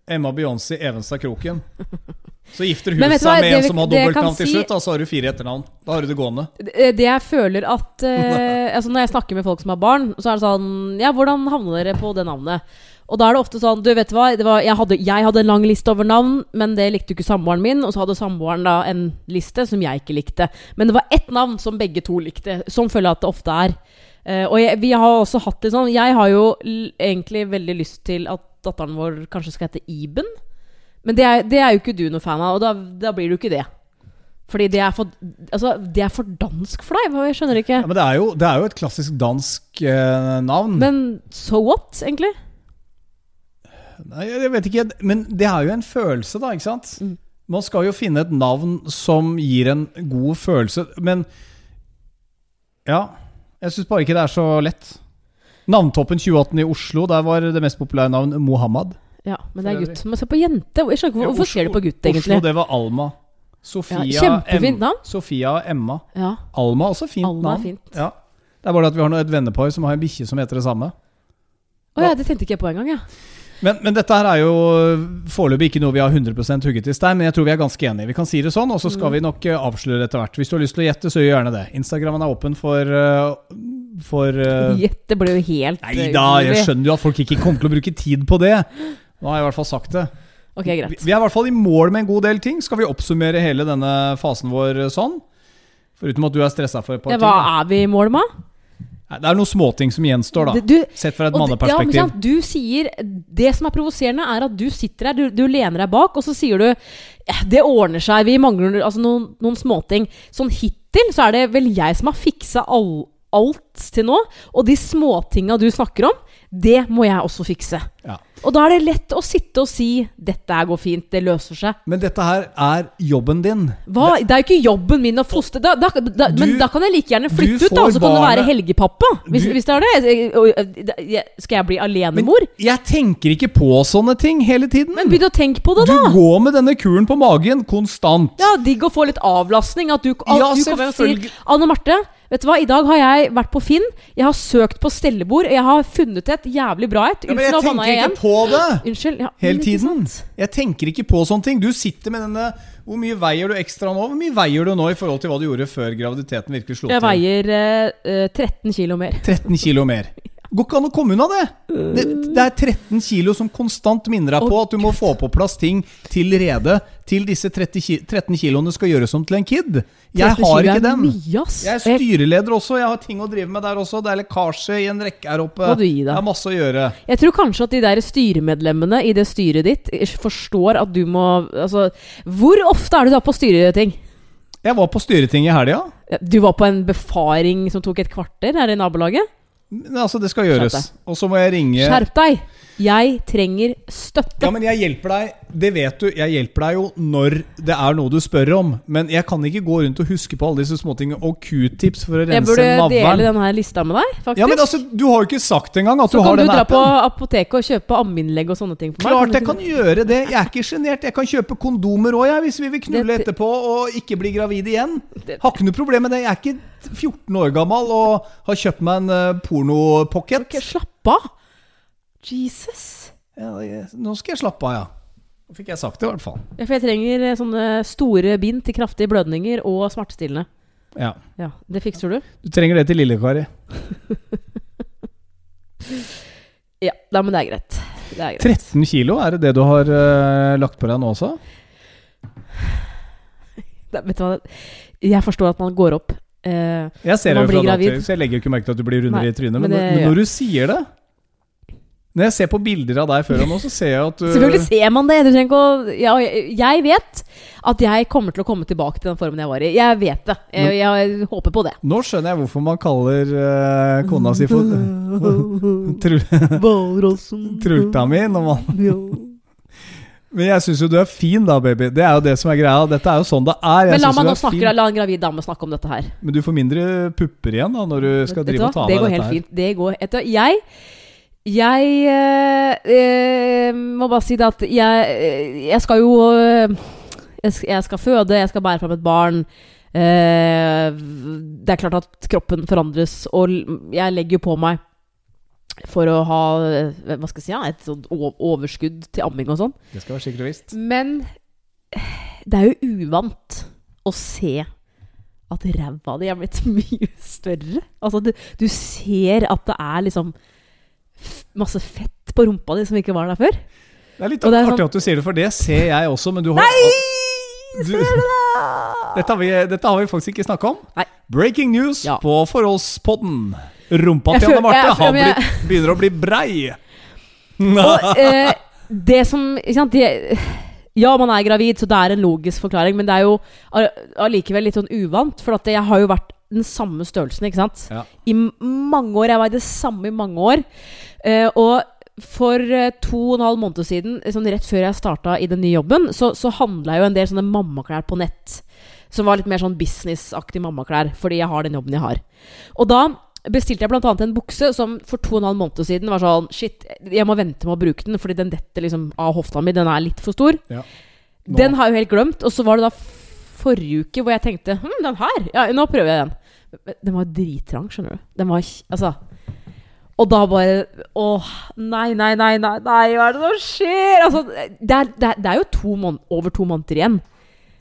Emma Beyoncé Evenstad Kroken. (laughs) Så gifter hun seg med en som har dobbeltnavn til slutt, da, så har du fire etternavn. Da har du det gående. Det jeg føler at (laughs) eh, altså Når jeg snakker med folk som har barn, så er det sånn Ja, hvordan havna dere på det navnet? Og da er det ofte sånn Du, vet du hva, det var, jeg, hadde, jeg hadde en lang liste over navn, men det likte jo ikke samboeren min. Og så hadde samboeren da en liste som jeg ikke likte. Men det var ett navn som begge to likte. Sånn føler jeg at det ofte er. Eh, og jeg, vi har også hatt det sånn Jeg har jo egentlig veldig lyst til at datteren vår kanskje skal hete Iben. Men det er, det er jo ikke du noe fan av, og da, da blir du ikke det. Fordi det er for, altså, det er for dansk for deg. Jeg skjønner ikke. Ja, men det er jo, det er jo et klassisk dansk eh, navn. Men so what, egentlig? Nei, jeg vet ikke, men det er jo en følelse, da, ikke sant? Mm. Man skal jo finne et navn som gir en god følelse, men Ja. Jeg syns bare ikke det er så lett. Navntoppen 2018 i Oslo, der var det mest populære navn Mohammed. Ja, men det er gutt. Men se på jente. Jeg skjønner ikke, Ja, Hvorfor ser du på gutt, egentlig? Oslo, det var Alma. Sofia, Ja, kjempefint navn. Sofia Emma. Ja, Alma også fint Alma er navn. fint. Ja. Det er bare det at vi har et vennepar som har en bikkje som heter det samme. Å ja, det tenkte ikke jeg på engang, ja. Men, men dette her er jo foreløpig ikke noe vi har 100% hugget i stein, men jeg tror vi er ganske enige. Vi kan si det sånn, og så skal Mm. vi nok eh, avsløre etter hvert. Hvis du har lyst til å gjette, så gjør gjerne det. Instagrammen er åpen for, eh, for uh, Gjette ble jo helt Nei eh, da, jeg skjønner jo at folk ikke kommer til å bruke tid på det. Nå har jeg i hvert fall sagt det. Ok, greit. vi er i hvert fall i mål med en god del ting. Skal vi oppsummere hele denne fasen vår sånn? Foruten at du er stressa for et par ting. hva er vi i mål med? Det er noen småting som gjenstår, da. Du, Sett fra et manneperspektiv. ja, du sier Det som er provoserende, er at du sitter her, du, du lener deg bak, og så sier du Det ordner seg, vi mangler altså, noen, noen småting. Sånn hittil så er det vel jeg som har fiksa all, alt til nå. Og de småtinga du snakker om, det må jeg også fikse. Ja. Og da er det lett å sitte og si 'dette går fint, det løser seg'. Men dette her er jobben din. Hva? Det er jo ikke jobben min å fostre da, da, da, Du- Men da kan jeg like gjerne flytte ut, da, og så kan du være helgepappa. Hvis, Du- hvis det er det. Skal jeg bli alenemor? jeg tenker ikke på sånne ting hele tiden. Men begynn å tenke på det, du går med denne kuren på magen konstant. Ja, Digg å få litt avlastning. At du, at Ja, du kommer og sier 'Anne Marte, vet du hva, i dag har jeg vært på Finn. Jeg har søkt på stellebord. Jeg har funnet et jævlig bra et. Ja, men jeg tenker jeg ikke på det (gasps) Unnskyld. Ja, hele tiden. Jeg tenker ikke på sånne ting. Du sitter med denne Hvor mye veier du ekstra nå? Hvor mye veier du nå i forhold til hva du gjorde før graviditeten virkelig slo Jeg veier eh, eh, 13 kilo mer. 13 kilo mer. (laughs) Går ikke an å komme unna det. det! Det er 13 kilo som konstant minner deg på at du må få på plass ting til rede til disse 30 ki 13 kiloene skal gjøres om til en kid. Jeg har ikke den. Jeg er styreleder også, jeg har ting å drive med der også. Det er lekkasje i en rekke her oppe. Det er masse å gjøre. Jeg tror kanskje at de der styremedlemmene i det styret ditt forstår at du må Altså, hvor ofte er du da på styreting? Jeg var på styreting i helga. Ja, Du var på en befaring som tok et kvarter her i nabolaget? Altså, det skal gjøres. Og så må jeg ringe Skjerp deg! Jeg trenger støtte. Ja, men jeg hjelper deg Det vet du, jeg hjelper deg jo når det er noe du spør om. Men jeg kan ikke gå rundt og huske på alle disse småtingene og q-tips for å Jeg burde dele navlen. denne lista med deg, faktisk. Ja, men altså, Du har jo ikke sagt engang at Så du kan du den dra på apoteket og kjøpe ammeinnlegg og sånne ting for meg. Klart jeg kan gjøre det. Jeg er ikke sjenert. Jeg kan kjøpe kondomer òg, jeg, hvis vi vil knulle etterpå og ikke bli gravid igjen. Har ikke noe problem med det. Jeg er ikke 14 år gammel og har kjøpt meg en uh, pornopocket. Slapp av! Jesus. Ja, jeg- nå skal jeg slappe av, ja. Nå fikk jeg sagt det, i hvert fall. Ja, For jeg trenger eh, sånne store bind til kraftige blødninger og smertestillende. Ja. Ja, Det fikser du? Du trenger det til Lille-Kari. (laughs) Ja, nei, men det er greit. Det er greit. 13 kilo, er det det du har uh, lagt på deg nå også? (laughs) Da, vet du hva? Jeg forstår at man går opp. Uh, Jeg ser det jo fra til, så jeg legger ikke merke til at du blir rundere i trynet. Men, men det- men når du sier det Når jeg ser på bilder av deg før og nå, så ser jeg at du Selvfølgelig ser man det. Du trenger ikke å ja, jeg, jeg vet at jeg kommer til å komme tilbake til den formen jeg var i. Jeg vet det. Jeg, jeg håper på det. Nå skjønner jeg hvorfor man kaller uh, kona si for (laughs) Hvalrossen Trulta mi. Når man, men jeg syns jo du er fin da, baby. Det er jo det som er greia. Dette er jo sånn det er. Jeg Men la meg nå snakke, la en gravid dame snakke om dette her. Men du får mindre pupper igjen da når du skal drive og ta det av går deg helt dette her. fint. Det går etter. Jeg Jeg eh, eh, må bare si det at jeg, eh, jeg skal jo eh, jeg skal, jeg skal føde, jeg skal bære fram et barn. Eh, det er klart at kroppen forandres, og jeg legger jo på meg for å ha hva skal jeg si, ja, et sånt overskudd til amming og sånn. Det skal være sikkert og visst. Men det er jo uvant å se at ræva di er blitt (laughs) mye større. Altså, du, du ser at det er liksom masse fett på rumpa di som ikke var der før. Det er litt det er artig sånn- at du sier det, for det ser jeg også, men du har Du- Ser du det? (laughs) Dette har vi, dette har vi faktisk ikke snakka om. Nei. Breaking news Ja. på Forholdspodden. Rumpa til Anne Marte jeg begynner å bli brei. (laughs) Og eh, det som sant, det, Ja, man er gravid, så det er en logisk forklaring, men det er jo all- allikevel litt sånn uvant. For at jeg har jo vært den samme størrelsen, ikke sant. Ja. I mange år. Jeg var det samme i mange år. Eh, og for eh, to og en halv måned siden, sånn rett før jeg starta i den nye jobben, så, så handla jeg jo en del sånne mammaklær på nett. Som var litt mer sånn businessaktig mammaklær, fordi jeg har den jobben jeg har. Og da bestilte jeg annet en bukse som for to og en halv måned siden var sånn Shit, jeg må vente med å bruke den, fordi den detter liksom av hofta mi. Den er litt for stor. Ja. Den har jeg jo helt glemt. Og så var det da forrige uke hvor jeg tenkte Hm, den her! Ja, nå prøver jeg den. Den var drittrang, skjønner du. Den var Altså. Og da bare Åh, nei, nei, nei, nei, nei hva er det som skjer? Altså, det er, det er, det er jo to over to måneder igjen.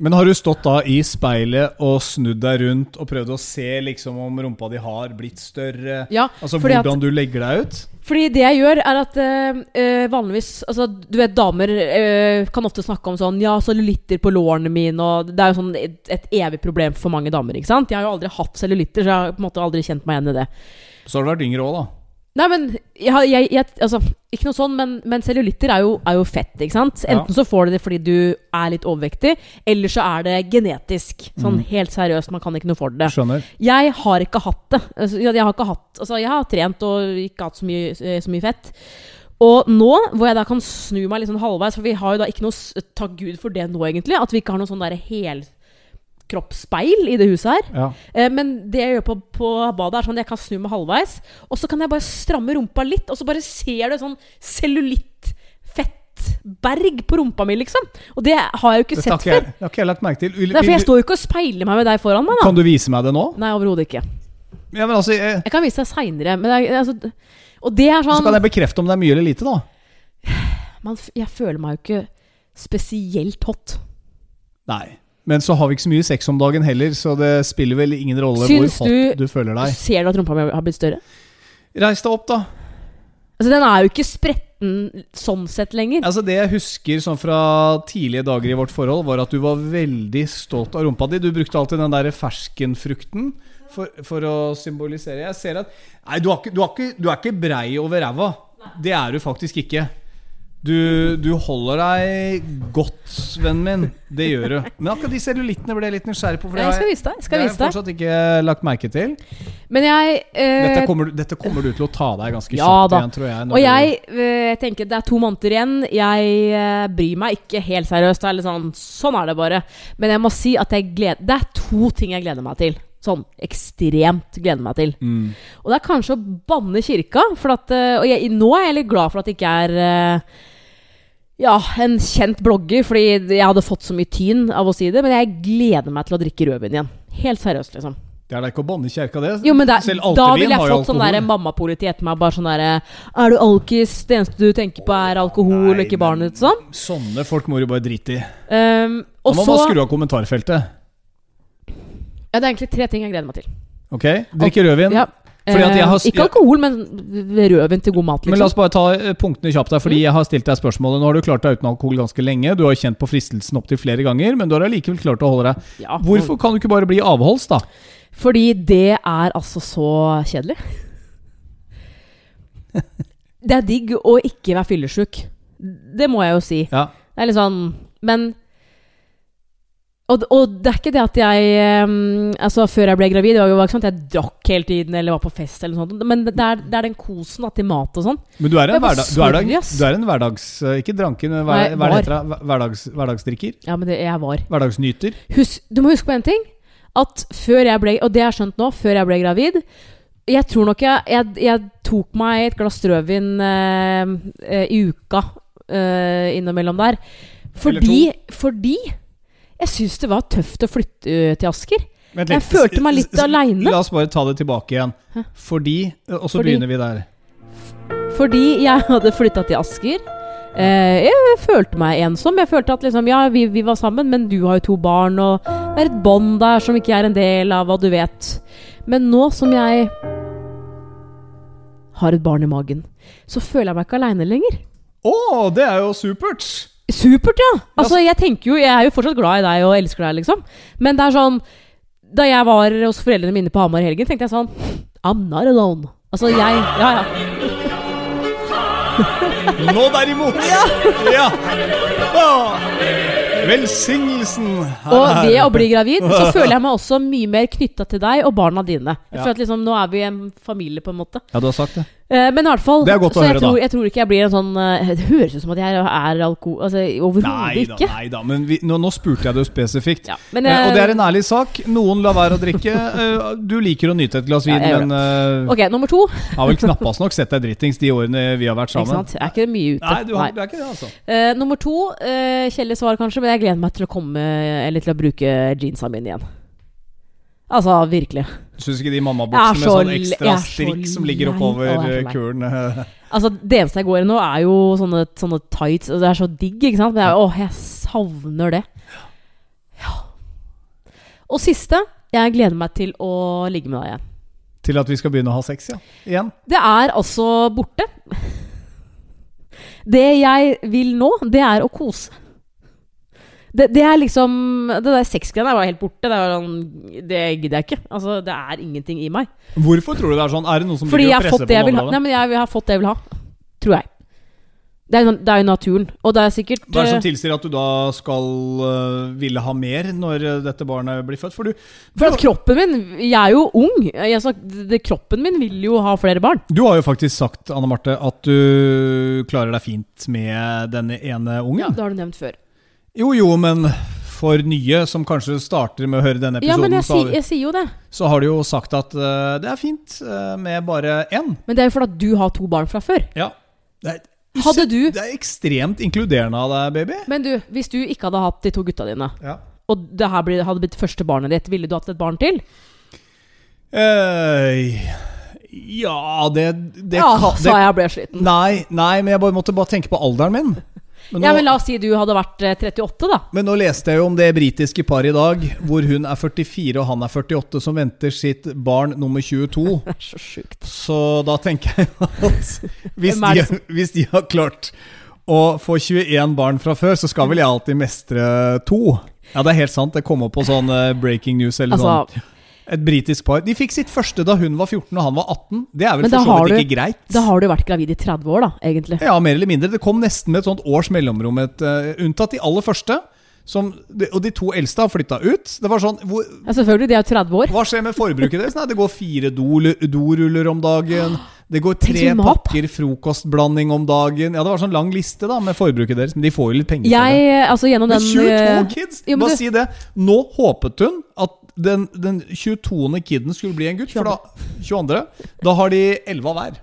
Men har du stått da i speilet og snudd deg rundt og prøvd å se liksom om rumpa di har blitt større? Ja, Altså hvordan at- du legger deg ut? Fordi det jeg gjør, er at eh, eh, vanligvis Altså, du vet, damer øh, kan ofte snakke om sånn Ja, cellulitter på lårene mine, og det er jo sånn et, et evig problem for mange damer, ikke sant? Jeg har jo aldri hatt cellulitter, så jeg har på en måte aldri kjent meg igjen i det. Så har du vært yngre òg, da. Nei, men jeg, jeg, jeg, Altså, ikke noe sånn, men, men cellulitter er jo, er jo fett, ikke sant? Enten så får du det fordi du er litt overvektig, eller så er det genetisk. Sånn Mm. helt seriøst, man kan ikke noe for det. Skjønner. Jeg har ikke hatt det. Altså, jeg, har ikke hatt Altså, jeg har trent og ikke hatt så mye, eh, så mye fett. Og nå, hvor jeg da kan snu meg sånn halvveis, for vi har jo da ikke noe Takk Gud for det nå, egentlig. At vi ikke har noe sånn der helkroppsspeil i det huset her. Ja. Eh, men det jeg gjør på, på badet, er sånn jeg kan snu meg halvveis. Og så kan jeg bare stramme rumpa litt, og så bare ser du sånn cellulittfettberg på rumpa mi, liksom. Og det har jeg jo ikke det sett før. det har ikke jeg lagt merke til. Vil, Derfor, jeg står jo ikke og speiler meg med deg foran meg, da. kan du vise meg det nå? Nei, overhodet ikke. Ja, men altså, jeg, Jeg kan vise deg seinere. Er, altså, og det er så sånn kan jeg bekrefte om det er mye eller lite, da. man, Jeg føler meg jo ikke spesielt hot. Nei. Men så har vi ikke så mye sex om dagen heller, så det spiller vel ingen rolle Syns hvor hot du- du føler deg. Ser du at rumpa mi har blitt større? Reis deg opp, da. Altså Den er jo ikke spretten sånn sett lenger. Altså Det jeg husker sånn fra tidlige dager i vårt forhold, var at du var veldig stolt av rumpa di. Du brukte alltid den der ferskenfrukten for, for å symbolisere. Jeg ser at Nei, du, har ikke, du, har ikke, du er ikke brei over ræva. Det er du faktisk ikke. Du, du holder deg godt, vennen min. Det gjør du. Men akkurat de cellulittene ble jeg litt nysgjerrig på. For Jeg skal vise deg. Jeg Skal har jeg jeg vise deg. fortsatt ikke lagt merke til. Men jeg eh, Dette kommer, dette kommer du til å ta deg ganske Ja kjapt igjen, tror jeg. Og jeg eh, tenker det er to måneder igjen. Jeg eh, bryr meg ikke helt seriøst. Eller sånn, sånn er det bare. Men jeg må si at jeg gleder Det er to ting jeg gleder meg til. Sånn ekstremt gleder meg til. mm. Og det er kanskje å banne kirka. For at, eh, og jeg, nå er jeg litt glad for at det ikke er ja, en kjent blogger, fordi jeg hadde fått så mye tyn av å si det. Men jeg gleder meg til å drikke rødvin igjen. Helt seriøst, liksom. Det er da ikke å banne i kjerka, det. Jo, men er- Selv Da ville jeg fått sånn der mammapoliti etter meg. Bare sånn derre Er du alkis? Det eneste du tenker på, er alkohol, Nei, ikke barnet ditt. Sånn. Sånne folk må du bare drite i. Um, og må så man skru av kommentarfeltet. ja, Det er egentlig tre ting jeg gleder meg til. Ok, Drikke rødvin. Ja. Har- Eh, ikke alkohol, men rødvin til god mat, Men la oss liksom. bare ta eh, punktene kjapt her, fordi jeg har stilt deg spørsmålet. Nå har du klart deg uten alkohol ganske lenge. Du har kjent på fristelsen opptil flere ganger, men du har allikevel klart å holde deg. Ja, Hvorfor kan du ikke bare bli avholds, da? Fordi det er altså så kjedelig. (laughs) Det er digg å ikke være fyllesyk. Det må jeg jo si. Ja. Det er litt sånn Men og, og det er ikke det at jeg um, Altså Før jeg ble gravid, det var jo ikke sånn at jeg drakk hele tiden eller var på fest, eller noe sånt. Men det er, det er den kosen da, til mat og sånn. Men du er en, hverdag, du er, du er en hverdags... eh, Ikke dranken, men hva, Nei, hva er heter det? Hverdags, hverdagsdrikker? Ja, men det, jeg var. Hverdagsnyter? Husk, du må huske på en ting. At før jeg ble Og det har jeg skjønt nå, før jeg ble gravid Jeg tror nok jeg Jeg, jeg tok meg et glass rødvin eh, i uka eh, innimellom der. Fordi, fordi jeg syns det var tøft å flytte eh, til Asker. Jeg følte meg litt alene. La oss bare ta det tilbake igjen. Hæ? Fordi Og så begynner vi der. Fordi jeg hadde flytta til Asker. Eh, jeg følte meg ensom. Jeg følte at liksom, ja, vi, vi var sammen, men du har jo to barn, og det er et bånd der som ikke er en del av hva du vet. Men nå som jeg har et barn i magen, så føler jeg meg ikke aleine lenger. Å, det er jo supert! Supert, ja! Altså, jeg tenker jo Jeg er jo fortsatt glad i deg og elsker deg, liksom. Men det er sånn Da jeg var hos foreldrene mine på Hamar i helgen, tenkte jeg sånn I'm not alone. Altså, jeg Ja, ja. (laughs) Nå derimot! Ja! Ah, velsignelsen Her. Og ved å bli gravid, så (laughs) føler jeg meg også mye mer knytta til deg og barna dine. Jeg Ja. føler at liksom, Nå er vi en familie, på en måte. Ja, du har sagt det. Eh, men i hvert fall Det er godt å Så jeg høre, tror, da. jeg tror ikke jeg blir en sånn eh, Det høres ut som at jeg er alkohol... Altså, overhodet da, ikke. nei da, men vi, nå, nå spurte jeg det jo spesifikt. Ja, men, Eh, og det eh, er en ærlig sak. Noen lar være å drikke. (laughs) Eh, Du liker å nyte et glass vin, jeg gjør men eh, Ok, nummer to. (laughs) har vel knappast nok sett deg drittings de årene vi har vært Ikke sammen. sant? Jeg er ikke mye ute. Nei, du, har, du er ikke det, altså. Eh, nummer to, uh, kjedelig svar kanskje, men jeg gleder meg til å komme Eller til å bruke jeansa mine igjen. Altså, virkelig. Syns ikke de Jeg mammabuksene er med sånn ekstra så strikk som ligger oppover er så eh, kulen eh, Altså, Det eneste jeg går i nå, er jo sånne, sånne tights. Og det er så digg, ikke sant? Men jeg, åh, jeg savner det. Ja. Og siste, jeg gleder meg til å ligge med deg igjen. Til at vi skal begynne å ha sex, ja. Igjen. Det er altså borte. Det jeg vil nå, det er å kose. Det, det er liksom Det der sexgreiene var helt borte. Det, sånn, det gidder jeg ikke. Altså, det er ingenting i meg. Hvorfor tror du det er sånn? Er det noen som Fordi jeg har fått det jeg vil ha. Nei, men jeg, jeg har fått det jeg vil ha. Tror jeg. Det er, det er jo naturen. Og det er sikkert Hva er det eh, som tilsier at du da skal uh, ville ha mer når øh, dette barnet blir født? For du, For at kroppen min Jeg er jo ung. Jeg, sa- det, kroppen min vil jo ha flere barn. du har jo faktisk sagt, Anne Marte, at du klarer deg fint med denne ene ungen. Det har du nevnt før. Jo, jo, men for nye som kanskje starter med å høre denne episoden, Ja, men jeg, så, har jeg sier jo det. så har du jo sagt at uh, det er fint uh, med bare én. Men det er jo fordi du har to barn fra før. Ja. Det er, Hadde du det er ekstremt inkluderende av deg, baby. Men du, hvis du ikke hadde hatt de to gutta dine, Ja. og det her hadde blitt første barnet ditt, ville du hatt et barn til? Uh, ja, det, det ja, kan- det, sa jeg og ble sliten. Nei, nei, men jeg bare måtte bare tenke på alderen min. Men nå, Ja, men La oss si du hadde vært eh, 38, da. men nå leste jeg jo om det britiske paret i dag, hvor hun er 44 og han er 48, som venter sitt barn nummer 22. (laughs) Det er så sjukt. Så da tenker jeg at hvis de, hvis de har klart å få 21 barn fra før, så skal vel jeg alltid mestre to. Ja, det er helt sant. Det kom opp på sånn eh, breaking news eller Altså, sånn. Et britisk par. De fikk sitt første da hun var 14 og han var 18. Det er vel for så vidt ikke greit. da har du vært gravid i 30 år, da, egentlig. Ja, mer eller mindre. Det kom nesten med et sånt års mellomrom. Et, uh, unntatt de aller første. Som, og de to eldste har flytta ut. Det var sånn hvor, Ja, selvfølgelig, de er jo 30 år. Hva skjer med forbruket deres? Nei, det går fire doruller om dagen. Det går tre pakker frokostblanding om dagen. Ja, Det var sånn lang liste da med forbruket deres. Men de får jo litt penger for Jeg, det. altså gjennom Men den 22 eh, kids! jo, Bare du- si det. Nå håpet hun at den, den 22. kiden skulle bli en gutt. For da, 22. Da har de 11 av hver.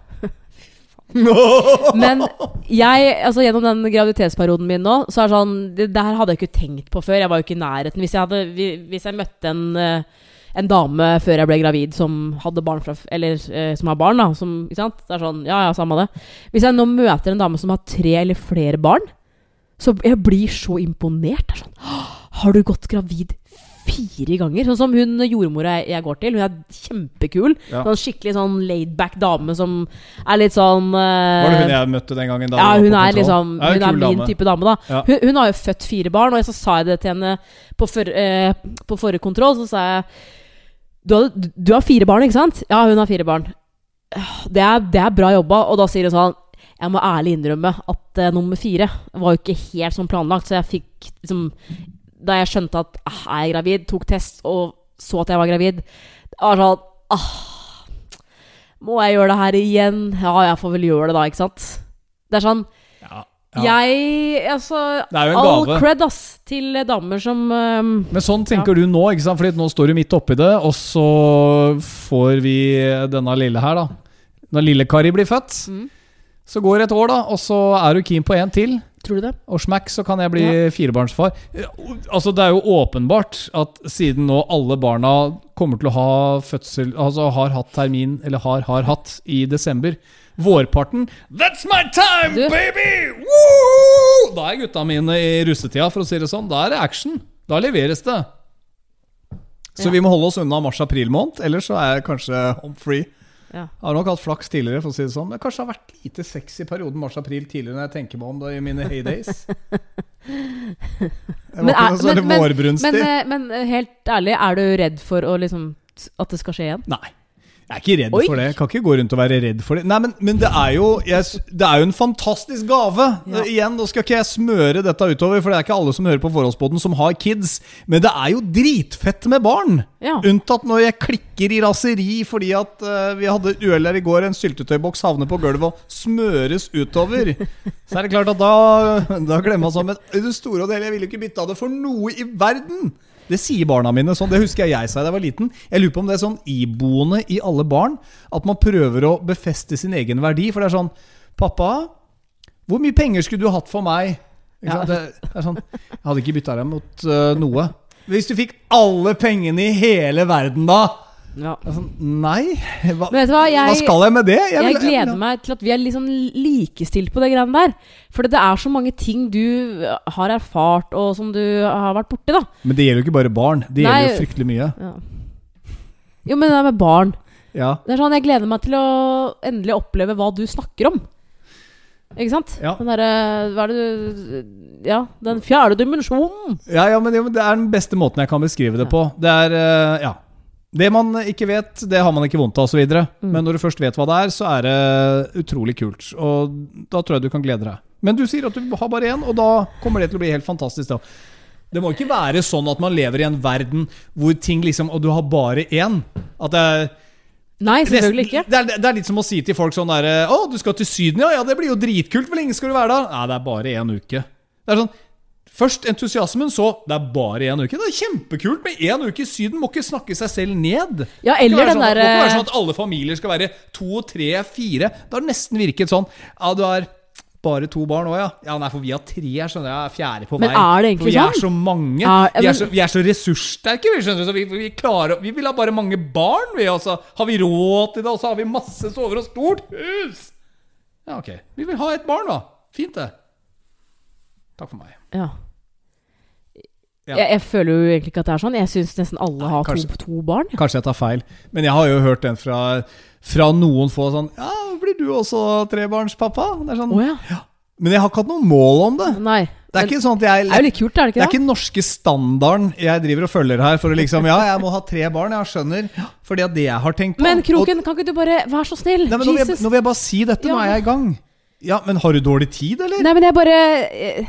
(laughs) Men jeg, altså gjennom den graviditetsperioden min nå, så er det sånn Det der hadde jeg ikke tenkt på før. Jeg var jo ikke i nærheten. Hvis jeg, hadde, hvis jeg møtte en, eh, en dame før jeg ble gravid som hadde barn fra Eller eh, som har barn, da. Som, ikke sant? Det er sånn, ja, ja, samme det. Hvis jeg nå møter en dame som har tre eller flere barn, så jeg blir så imponert. Det er sånn Har du gått gravid fire ganger? Sånn som hun jordmora jeg, går til. Hun er kjempekul. Ja. Sånn skikkelig sånn laidback dame som er litt sånn uh, Var det hun jeg møtte den gangen? Da ja, hun er liksom Hun er min dame. type dame, da. Ja. Hun, hun har jo født fire barn, og så sa jeg det til henne på, for, uh, på forrige kontroll. Så sa jeg du har, du har fire barn, ikke sant? Ja, hun har fire barn. Det er, det er bra jobba. Og da sier hun sånn Jeg må ærlig innrømme at uh, nummer fire var jo ikke helt sånn planlagt, så jeg fikk liksom Da jeg skjønte at ah, er gravid, tok test og så at jeg var gravid, det var sånn ah, Må jeg gjøre det her igjen? Ja, jeg får vel gjøre det da, ikke sant? Det er sånn Ja, ja. jeg Altså, all cred, ass, til damer som um, Men sånn tenker du nå, ikke sant? Fordi nå står du midt oppi det, og så får vi denne lille her, da. Når lille Kari blir født, Mm. Så går det et år, da, og så er du keen på en til. Tror du det? Og smack, så kan jeg bli firebarnsfar. Eh, Altså, det er jo åpenbart at siden nå alle barna kommer til å ha fødsel Altså har hatt termin, eller har, har hatt, i desember. Vårparten That's my time, Du- baby! Woo! Da er gutta mine i russetida, for å si det sånn. Da er det action. Da leveres det. Så Ja. vi må holde oss unna mars-april måned, ellers så er jeg kanskje home free. Ja. Jeg har nok hatt flaks tidligere, for å si det sånn. Men kanskje det har vært lite sex i perioden mars-april tidligere når jeg tenker meg om det i mine heydays. (laughs) Det var Men ikke noe sånn men- men- vårbrunstig. Men, eh, men eh, helt ærlig, er du redd for å liksom at det skal skje igjen? Nei. Jeg er ikke redd Oi. for det. Jeg kan ikke gå rundt og være redd for det. Nei, Men, men det, er jo, jeg, det er jo en fantastisk gave. Ja. Eh, Igjen, Nå skal ikke jeg smøre dette utover, for det er ikke alle som hører på Forholdsboden som har kids. Men det er jo dritfett med barn! Ja. Unntatt når jeg klikker i raseri fordi at uh, vi hadde uhell her i går, en syltetøyboks havner på gulvet og smøres utover. Så er det klart at da, da glemmer man. Men i det store og det hele, jeg ville ikke bytte av det for noe i verden! Det sier barna mine sånn. Det husker jeg jeg sa da jeg var liten. Jeg lurer på om det er sånn iboende i alle barn at man prøver å befeste sin egen verdi. For det er sånn Pappa, hvor mye penger skulle du hatt for meg? Ikke Ja. Det, det er sånn Jeg hadde ikke bytta deg mot uh, noe. Hvis du fikk alle pengene i hele verden, da? Ja. Sånn, nei, hva, vet du hva, hva skal jeg med det? jeg vil- gleder meg til at vi er sånn likestilt på det greiene der. For det er så mange ting du har erfart, og som du har vært borti, da. Men det gjelder jo ikke bare barn. Det Nei. gjelder jo fryktelig mye. Ja. Jo, men det er med barn. Ja, Det er sånn, Jeg gleder meg til å endelig oppleve hva du snakker om. Ikke sant? Ja. Den derre Hva er det du Ja, den fjerde dimensjonen. ja, ja men, det er den beste måten jeg kan beskrive det på. Det er øh, Ja. Det man ikke vet, det har man ikke vondt av, osv. Mm. Men når du først vet hva det er, så er det utrolig kult. Og da tror jeg du kan glede deg. Men du sier at du har bare én, og da kommer det til å bli helt fantastisk. da Det må ikke være sånn at man lever i en verden hvor ting liksom Og du har bare én. At det er Nei, selvfølgelig ikke. Det er, det er litt som å si til folk sånn derre Å, du skal til Syden, ja? Ja, det blir jo dritkult. Hvor lenge skal du være da? Nei, det er bare én uke. Det er sånn Først entusiasmen, så Det er bare én uke. Det er kjempekult med én uke i Syden. Må ikke snakke seg selv ned. Ja, eller den sånn, det må ikke være sånn at alle familier skal være to, tre, fire. Det har nesten virket sånn. Ja, du har bare to barn òg, ja? Ja, nei, for vi har tre, jeg skjønner jeg. er Fjerde på vei. Men er det egentlig for vi er sånn? så mange. Er- vi, er så, vi er så ressurssterke, vi skjønner du. Så vi, vi, klarer, vi vil ha bare mange barn, vi. Og så har vi råd til det, og så har vi masse sover og stort hus. Ja, ok. Vi vil ha et barn, da. Fint, det. Takk for meg. Ja. Ja. Jeg, jeg føler jo egentlig ikke at det er sånn. Jeg syns nesten alle Nei, har to, kanskje- to barn. Kanskje jeg tar feil, men jeg har jo hørt den fra, fra noen få sånn Ja, blir du også trebarnspappa? Det er sånn, oh, ja. Men jeg har ikke hatt noe mål om det. Nei. Det er ikke sånn at jeg er litt kult, er det Det ikke er det? ikke den norske standarden jeg driver og følger her for å liksom Ja, jeg må ha tre barn, jeg skjønner. Fordi at det jeg har tenkt på Men og- Kroken, kan ikke du bare Vær så snill. Nei, men nå, vil jeg, nå vil jeg bare si dette, nå er jeg i gang. Ja, men har du dårlig tid, eller? Nei, men jeg bare eh,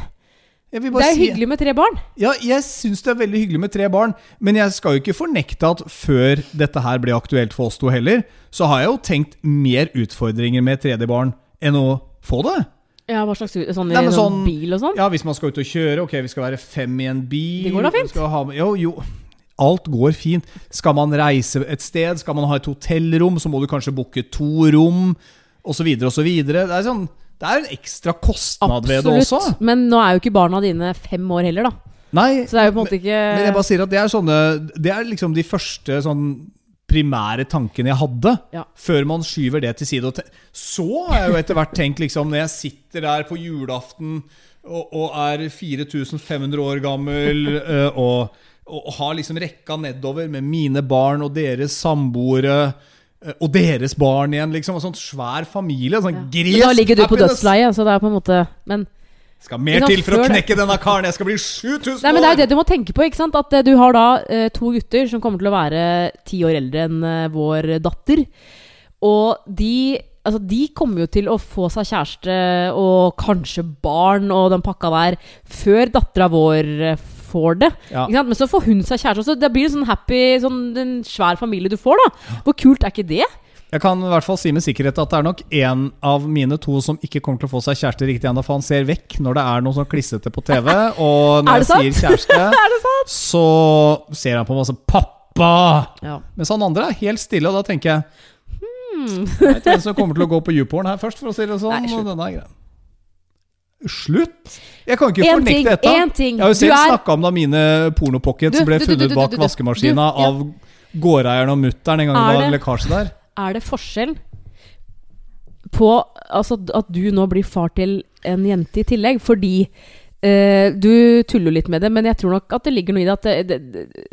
Det er si- hyggelig med tre barn. Ja, jeg syns det er veldig hyggelig med tre barn, men jeg skal jo ikke fornekte at før dette her ble aktuelt for oss to heller, så har jeg jo tenkt mer utfordringer med et tredje barn enn å få det. Ja, hva slags Sånn Nei, sånn- bil og sånn? Ja, hvis man skal ut og kjøre, ok, vi skal være fem i en bil Det går da fint. ha, jo, jo. Alt går fint. Skal man reise et sted, skal man ha et hotellrom, så må du kanskje booke to rom, osv., osv. Det er sånn Det er en ekstra kostnad ved det også. Absolutt. Men nå er jo ikke barna dine fem år heller, da. Nei, Så det er jo på en måte ikke Men jeg bare sier at det er sånne Det er liksom de første sånn primære tankene jeg hadde, Ja. før man skyver det til side. Så har jeg jo etter hvert tenkt, liksom, når jeg sitter der på julaften og, og er 4500 år gammel eh, (laughs) og, og, har liksom rekka nedover med mine barn og deres samboere og deres barn igjen, liksom. En sånn svær familie. Sånn ja. gresk da ligger du på happiness. dødsleiet, så det er på en måte Men Skal mer til for å knekke denne karen. Jeg skal bli 7000 Nei, men det er jo det du må tenke på, ikke sant? At eh, du har da eh, to gutter som kommer til å være ti år eldre enn eh, vår datter. Og de Altså, de kommer jo til å få seg kjæreste og kanskje barn og den pakka der før dattera vår eh, får det. Ja. Ikke? Men så får hun seg kjæreste også. Det blir en sånn happy, sånn en svær familie du får, da. Hvor kult er ikke det? Jeg kan i hvert fall si med sikkerhet at det er nok en av mine to som ikke kommer til å få seg kjæreste riktig ennå, for han ser vekk når det er noe sånn klissete på TV. (laughs) Og Er når jeg sier kjæreste, (laughs) Er det så ser han på meg som 'pappa'. Ja. Mens han andre er helt stille, og da tenker jeg Hmm. Jeg vet hvem som kommer til å gå på YouPorn her først, for å si det sånn. (laughs) Nei, og denne er grei. Slutt! Jeg kan ikke En fornekte ting, dette. en ting. Jeg har jo selv er- snakka om da mine pornopockets ble funnet bak vaskemaskina ja. av gårdeieren og mutter'n en gang Er det var det- lekkasje der. Er det forskjell på altså, at du nå blir far til en jente i tillegg? Fordi eh, du tuller litt med det, men jeg tror nok at det ligger noe i det at det, det, det,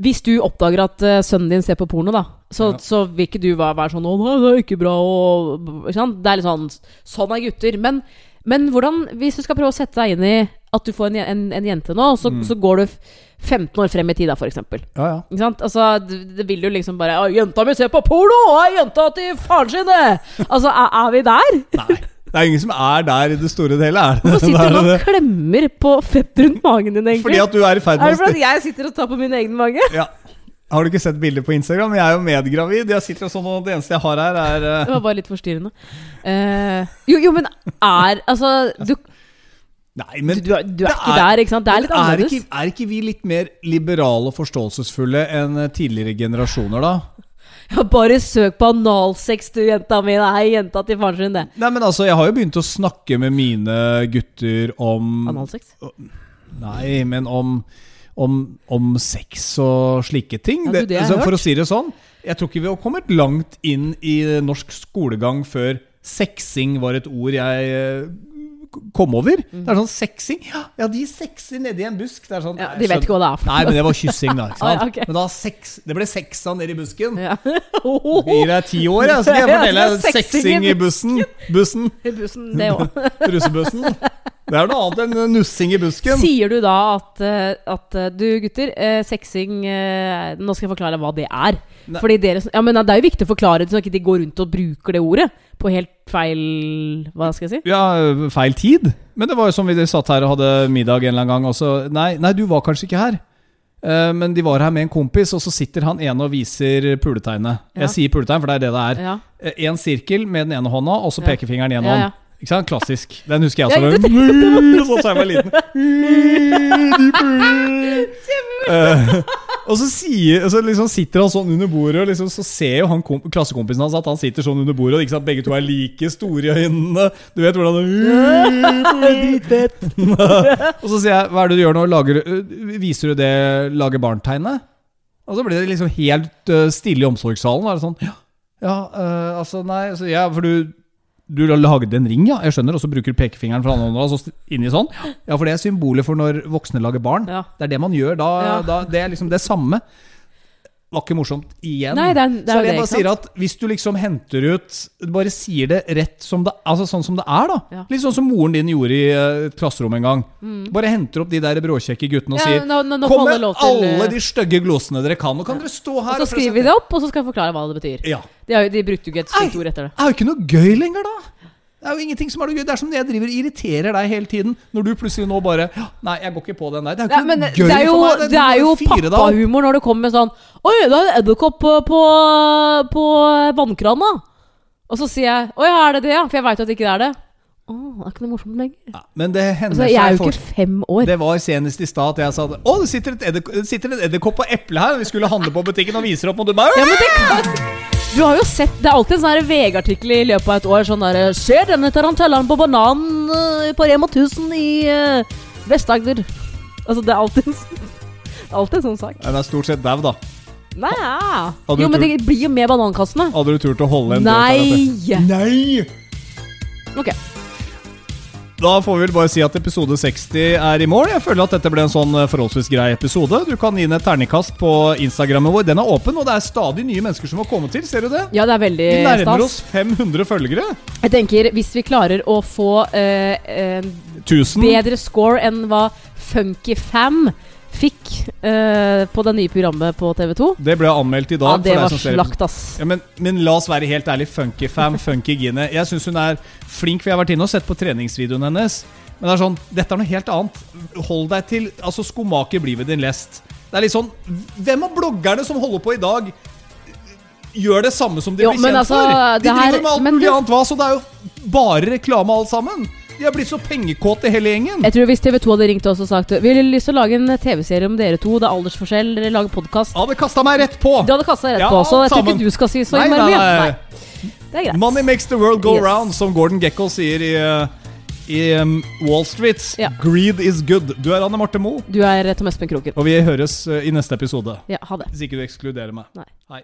Hvis du oppdager at uh, sønnen din ser på porno, da, så, Ja. så vil ikke du være, være sånn 'Å, nei, det er ikke bra', og? Det er litt sånn Sånn er gutter. Men, men hvordan Hvis du skal prøve å sette deg inn i at du får en, en, en jente nå, så, Mm. så går du 15 år frem i tid, da, eksempel. Ja, ja. Ikke sant? Altså, det, det vil jo liksom bare 'Jenta mi ser på porno! Og er jenta til faren sin!' Altså, er, er vi der? Nei. Det er ingen som er der i det store og hele, er det? Hvorfor sitter (laughs) Er du og klemmer på fett rundt magen din, egentlig? Fordi at du er i ferd er det fordi jeg sitter og tar på min egen mage? Ja. Har du ikke sett bilder på Instagram? Jeg er jo medgravid. Jeg sitter jo sånn, og Det eneste jeg har her, er uh... Det var bare litt forstyrrende. Uh, jo, jo, men er Altså, du, Nei, men du, du, du er er, ikke er- der, ikke sant? Det er litt annerledes. er ikke, er ikke vi litt mer liberale og forståelsesfulle enn tidligere generasjoner, da? Ja, bare søk på analsex, du, jenta mi. Det er jenta til faren sin, det. Nei, men altså, Jeg har jo begynt å snakke med mine gutter om Analsex? Nei, men om, om, om sex og slike ting. Ja, du, det altså, for å si det sånn, jeg tror ikke vi har kommet langt inn i norsk skolegang før sexing var et ord jeg kom over. Mm. Det er sånn sexing Ja, ja de sexer nedi en busk. Det er sånn, Ja, de vet ikke hva det er for Nei, men det var kyssing, da. Ikke (laughs) sant? ja, ok. Men da sex, det ble sexa nedi busken. Ja. (laughs) Gir deg ti år, jeg, så skal jeg fortelle deg sexing i bussen. Bussen. I bussen, det òg. (laughs) Russebussen. Det er noe annet enn nussing i busken. Sier du da at, eh, at eh, Du, gutter, eh, sexing eh, Nå skal jeg forklare hva det er. Nei. Fordi dere, ja, men Det er jo viktig å forklare det, så ikke de går rundt og bruker det ordet på helt feil Hva skal jeg si? Ja, feil tid. Men det var jo som vi satt her og hadde middag en eller annen gang. Og så, nei, nei, du var kanskje ikke her. Eh, men de var her med en kompis, og så sitter han ene og viser puletegnet. Ja. Jeg sier puletegn, for det er det det er. Ja. Eh, En sirkel med den ene hånda, og så pekefingeren i Ja, hånd. Ikke sant? Klassisk. Den husker jeg også. Ja, Sånn sa jeg (laughs) var liten. Eh, og så, sier, så liksom sitter han sånn under bordet, og liksom, så ser jo han kom, klassekompisen hans at han sitter sånn under bordet, og ikke sant, begge to er like store i øynene. Du vet hvordan (laughs) Og så sier jeg, hva er det du gjør nå? Lager, øh, viser du det lage barn-tegnet? Og så blir det liksom helt øh, stille i omsorgssalen. Og er det sånn, ja, ja øh, altså nei, altså, ja, for du du lagde en ring, ja. Jeg skjønner. Og så bruker du pekefingeren fra andre hånda og så inni sånn. Ja, for det er symbolet for når voksne lager barn. Ja. Det er det man gjør da. Ja. da det er liksom det samme. Var ikke morsomt igjen. Nei, det er- det er så jeg det, bare sier at hvis du liksom henter ut Bare sier det rett som det Altså sånn som det er, da. Ja. Litt sånn som moren din gjorde i et klasserom en gang. Bare henter opp de der bråkjekke guttene og Mm. Ja, sier nå, nå, nå Kom med alle eh, de stygge glosene dere kan. Nå kan dere stå her Og så skriver vi det opp, og så skal jeg forklare hva det betyr. Ja. De, har, de brukte jo ikke et stygt ord etter. Det er jo ikke noe gøy lenger, da. Det er jo ingenting som er noe gøy. Det er som når jeg driver irriterer deg hele tiden. Når du plutselig nå bare «Ja, Nei, jeg går ikke på den der. Det er jo Ja, ikke men gøy det er jo, for meg. det er jo pappahumor når det kommer sånn Oi, det er edderkopp på, på, på vannkrana. Og så sier jeg Oi, er det det, ja? For jeg veit at det ikke er det. Å, det er ikke noe morsomt lenger. Ja, men det hender Altså, jeg er jo ikke fem år. Det var senest i stad at jeg sa det. Å, det sitter, et det sitter en edderkopp på eplet her. Vi skulle handle på butikken og viser opp, og du bare Ja, men det kan Du har jo sett Det er alltid en sånn VG-artikkel i løpet av et år sånn der, Ser denne tarantelleren på bananen eh, på Rema 1000 i uh, Vest-Agder? Altså, det er alltid en sånn- det er alltid en sånn sak. Det er stort sett dau, da. Nei ja. Jo, men det blir jo med banankassene. Hadde du turt å holde en Nei! Død! Nei! Ok. Da får vi vel bare si at episode 60 er i mål. Jeg føler at dette ble en sånn eh, forholdsvis grei episode. Du kan gi den et terningkast på Instagrammen vår. Den er åpen, og det er stadig nye mennesker som har kommet til. Ser du det? Ja, det er veldig Vi nærmer oss 500 følgere. Jeg tenker, hvis vi klarer å få eh, eh, 1000. bedre score enn hva Funky Fam fikk eh, på det nye programmet på TV2 Det ble anmeldt i dag. Ja, det var som slakt, ass. Ja, men, men la oss være helt ærlig. Funky fam, (laughs) funky Gine. Jeg syns hun er flink, for jeg har vært inne og sett på treningsvideoen hennes. Men det er sånn, dette er noe helt annet. Hold deg til Altså, skomaker blir ved din lest. Det er litt sånn Hvem av bloggerne som holder på i dag, gjør det samme som de Jo, blir kjent altså, for? De driver her- med alt mulig annet hva, så det er jo bare reklame alt sammen. De har blitt så pengekåte hele gjengen. Jeg tror Hvis TV2 hadde ringt oss og sagt Vi har lyst til å lage en TV-serie om dere to, det er aldersforskjell, dere lager podkast Hadde kasta meg rett på. Du hadde kasta rett Ja, på, så jeg tror ikke du skal si så innmari mye. nei. Nei. Det er greit. Money makes the world go Yes. round, som Gordon Gekko sier i, uh, i um, Wall Street. Ja. Greed is good. Du er Anne Marte Moe, Du er Tom Espen Kroken. og vi høres uh, i neste episode. Ja, ha det. Hvis ikke du ekskluderer meg. Nei. Hei.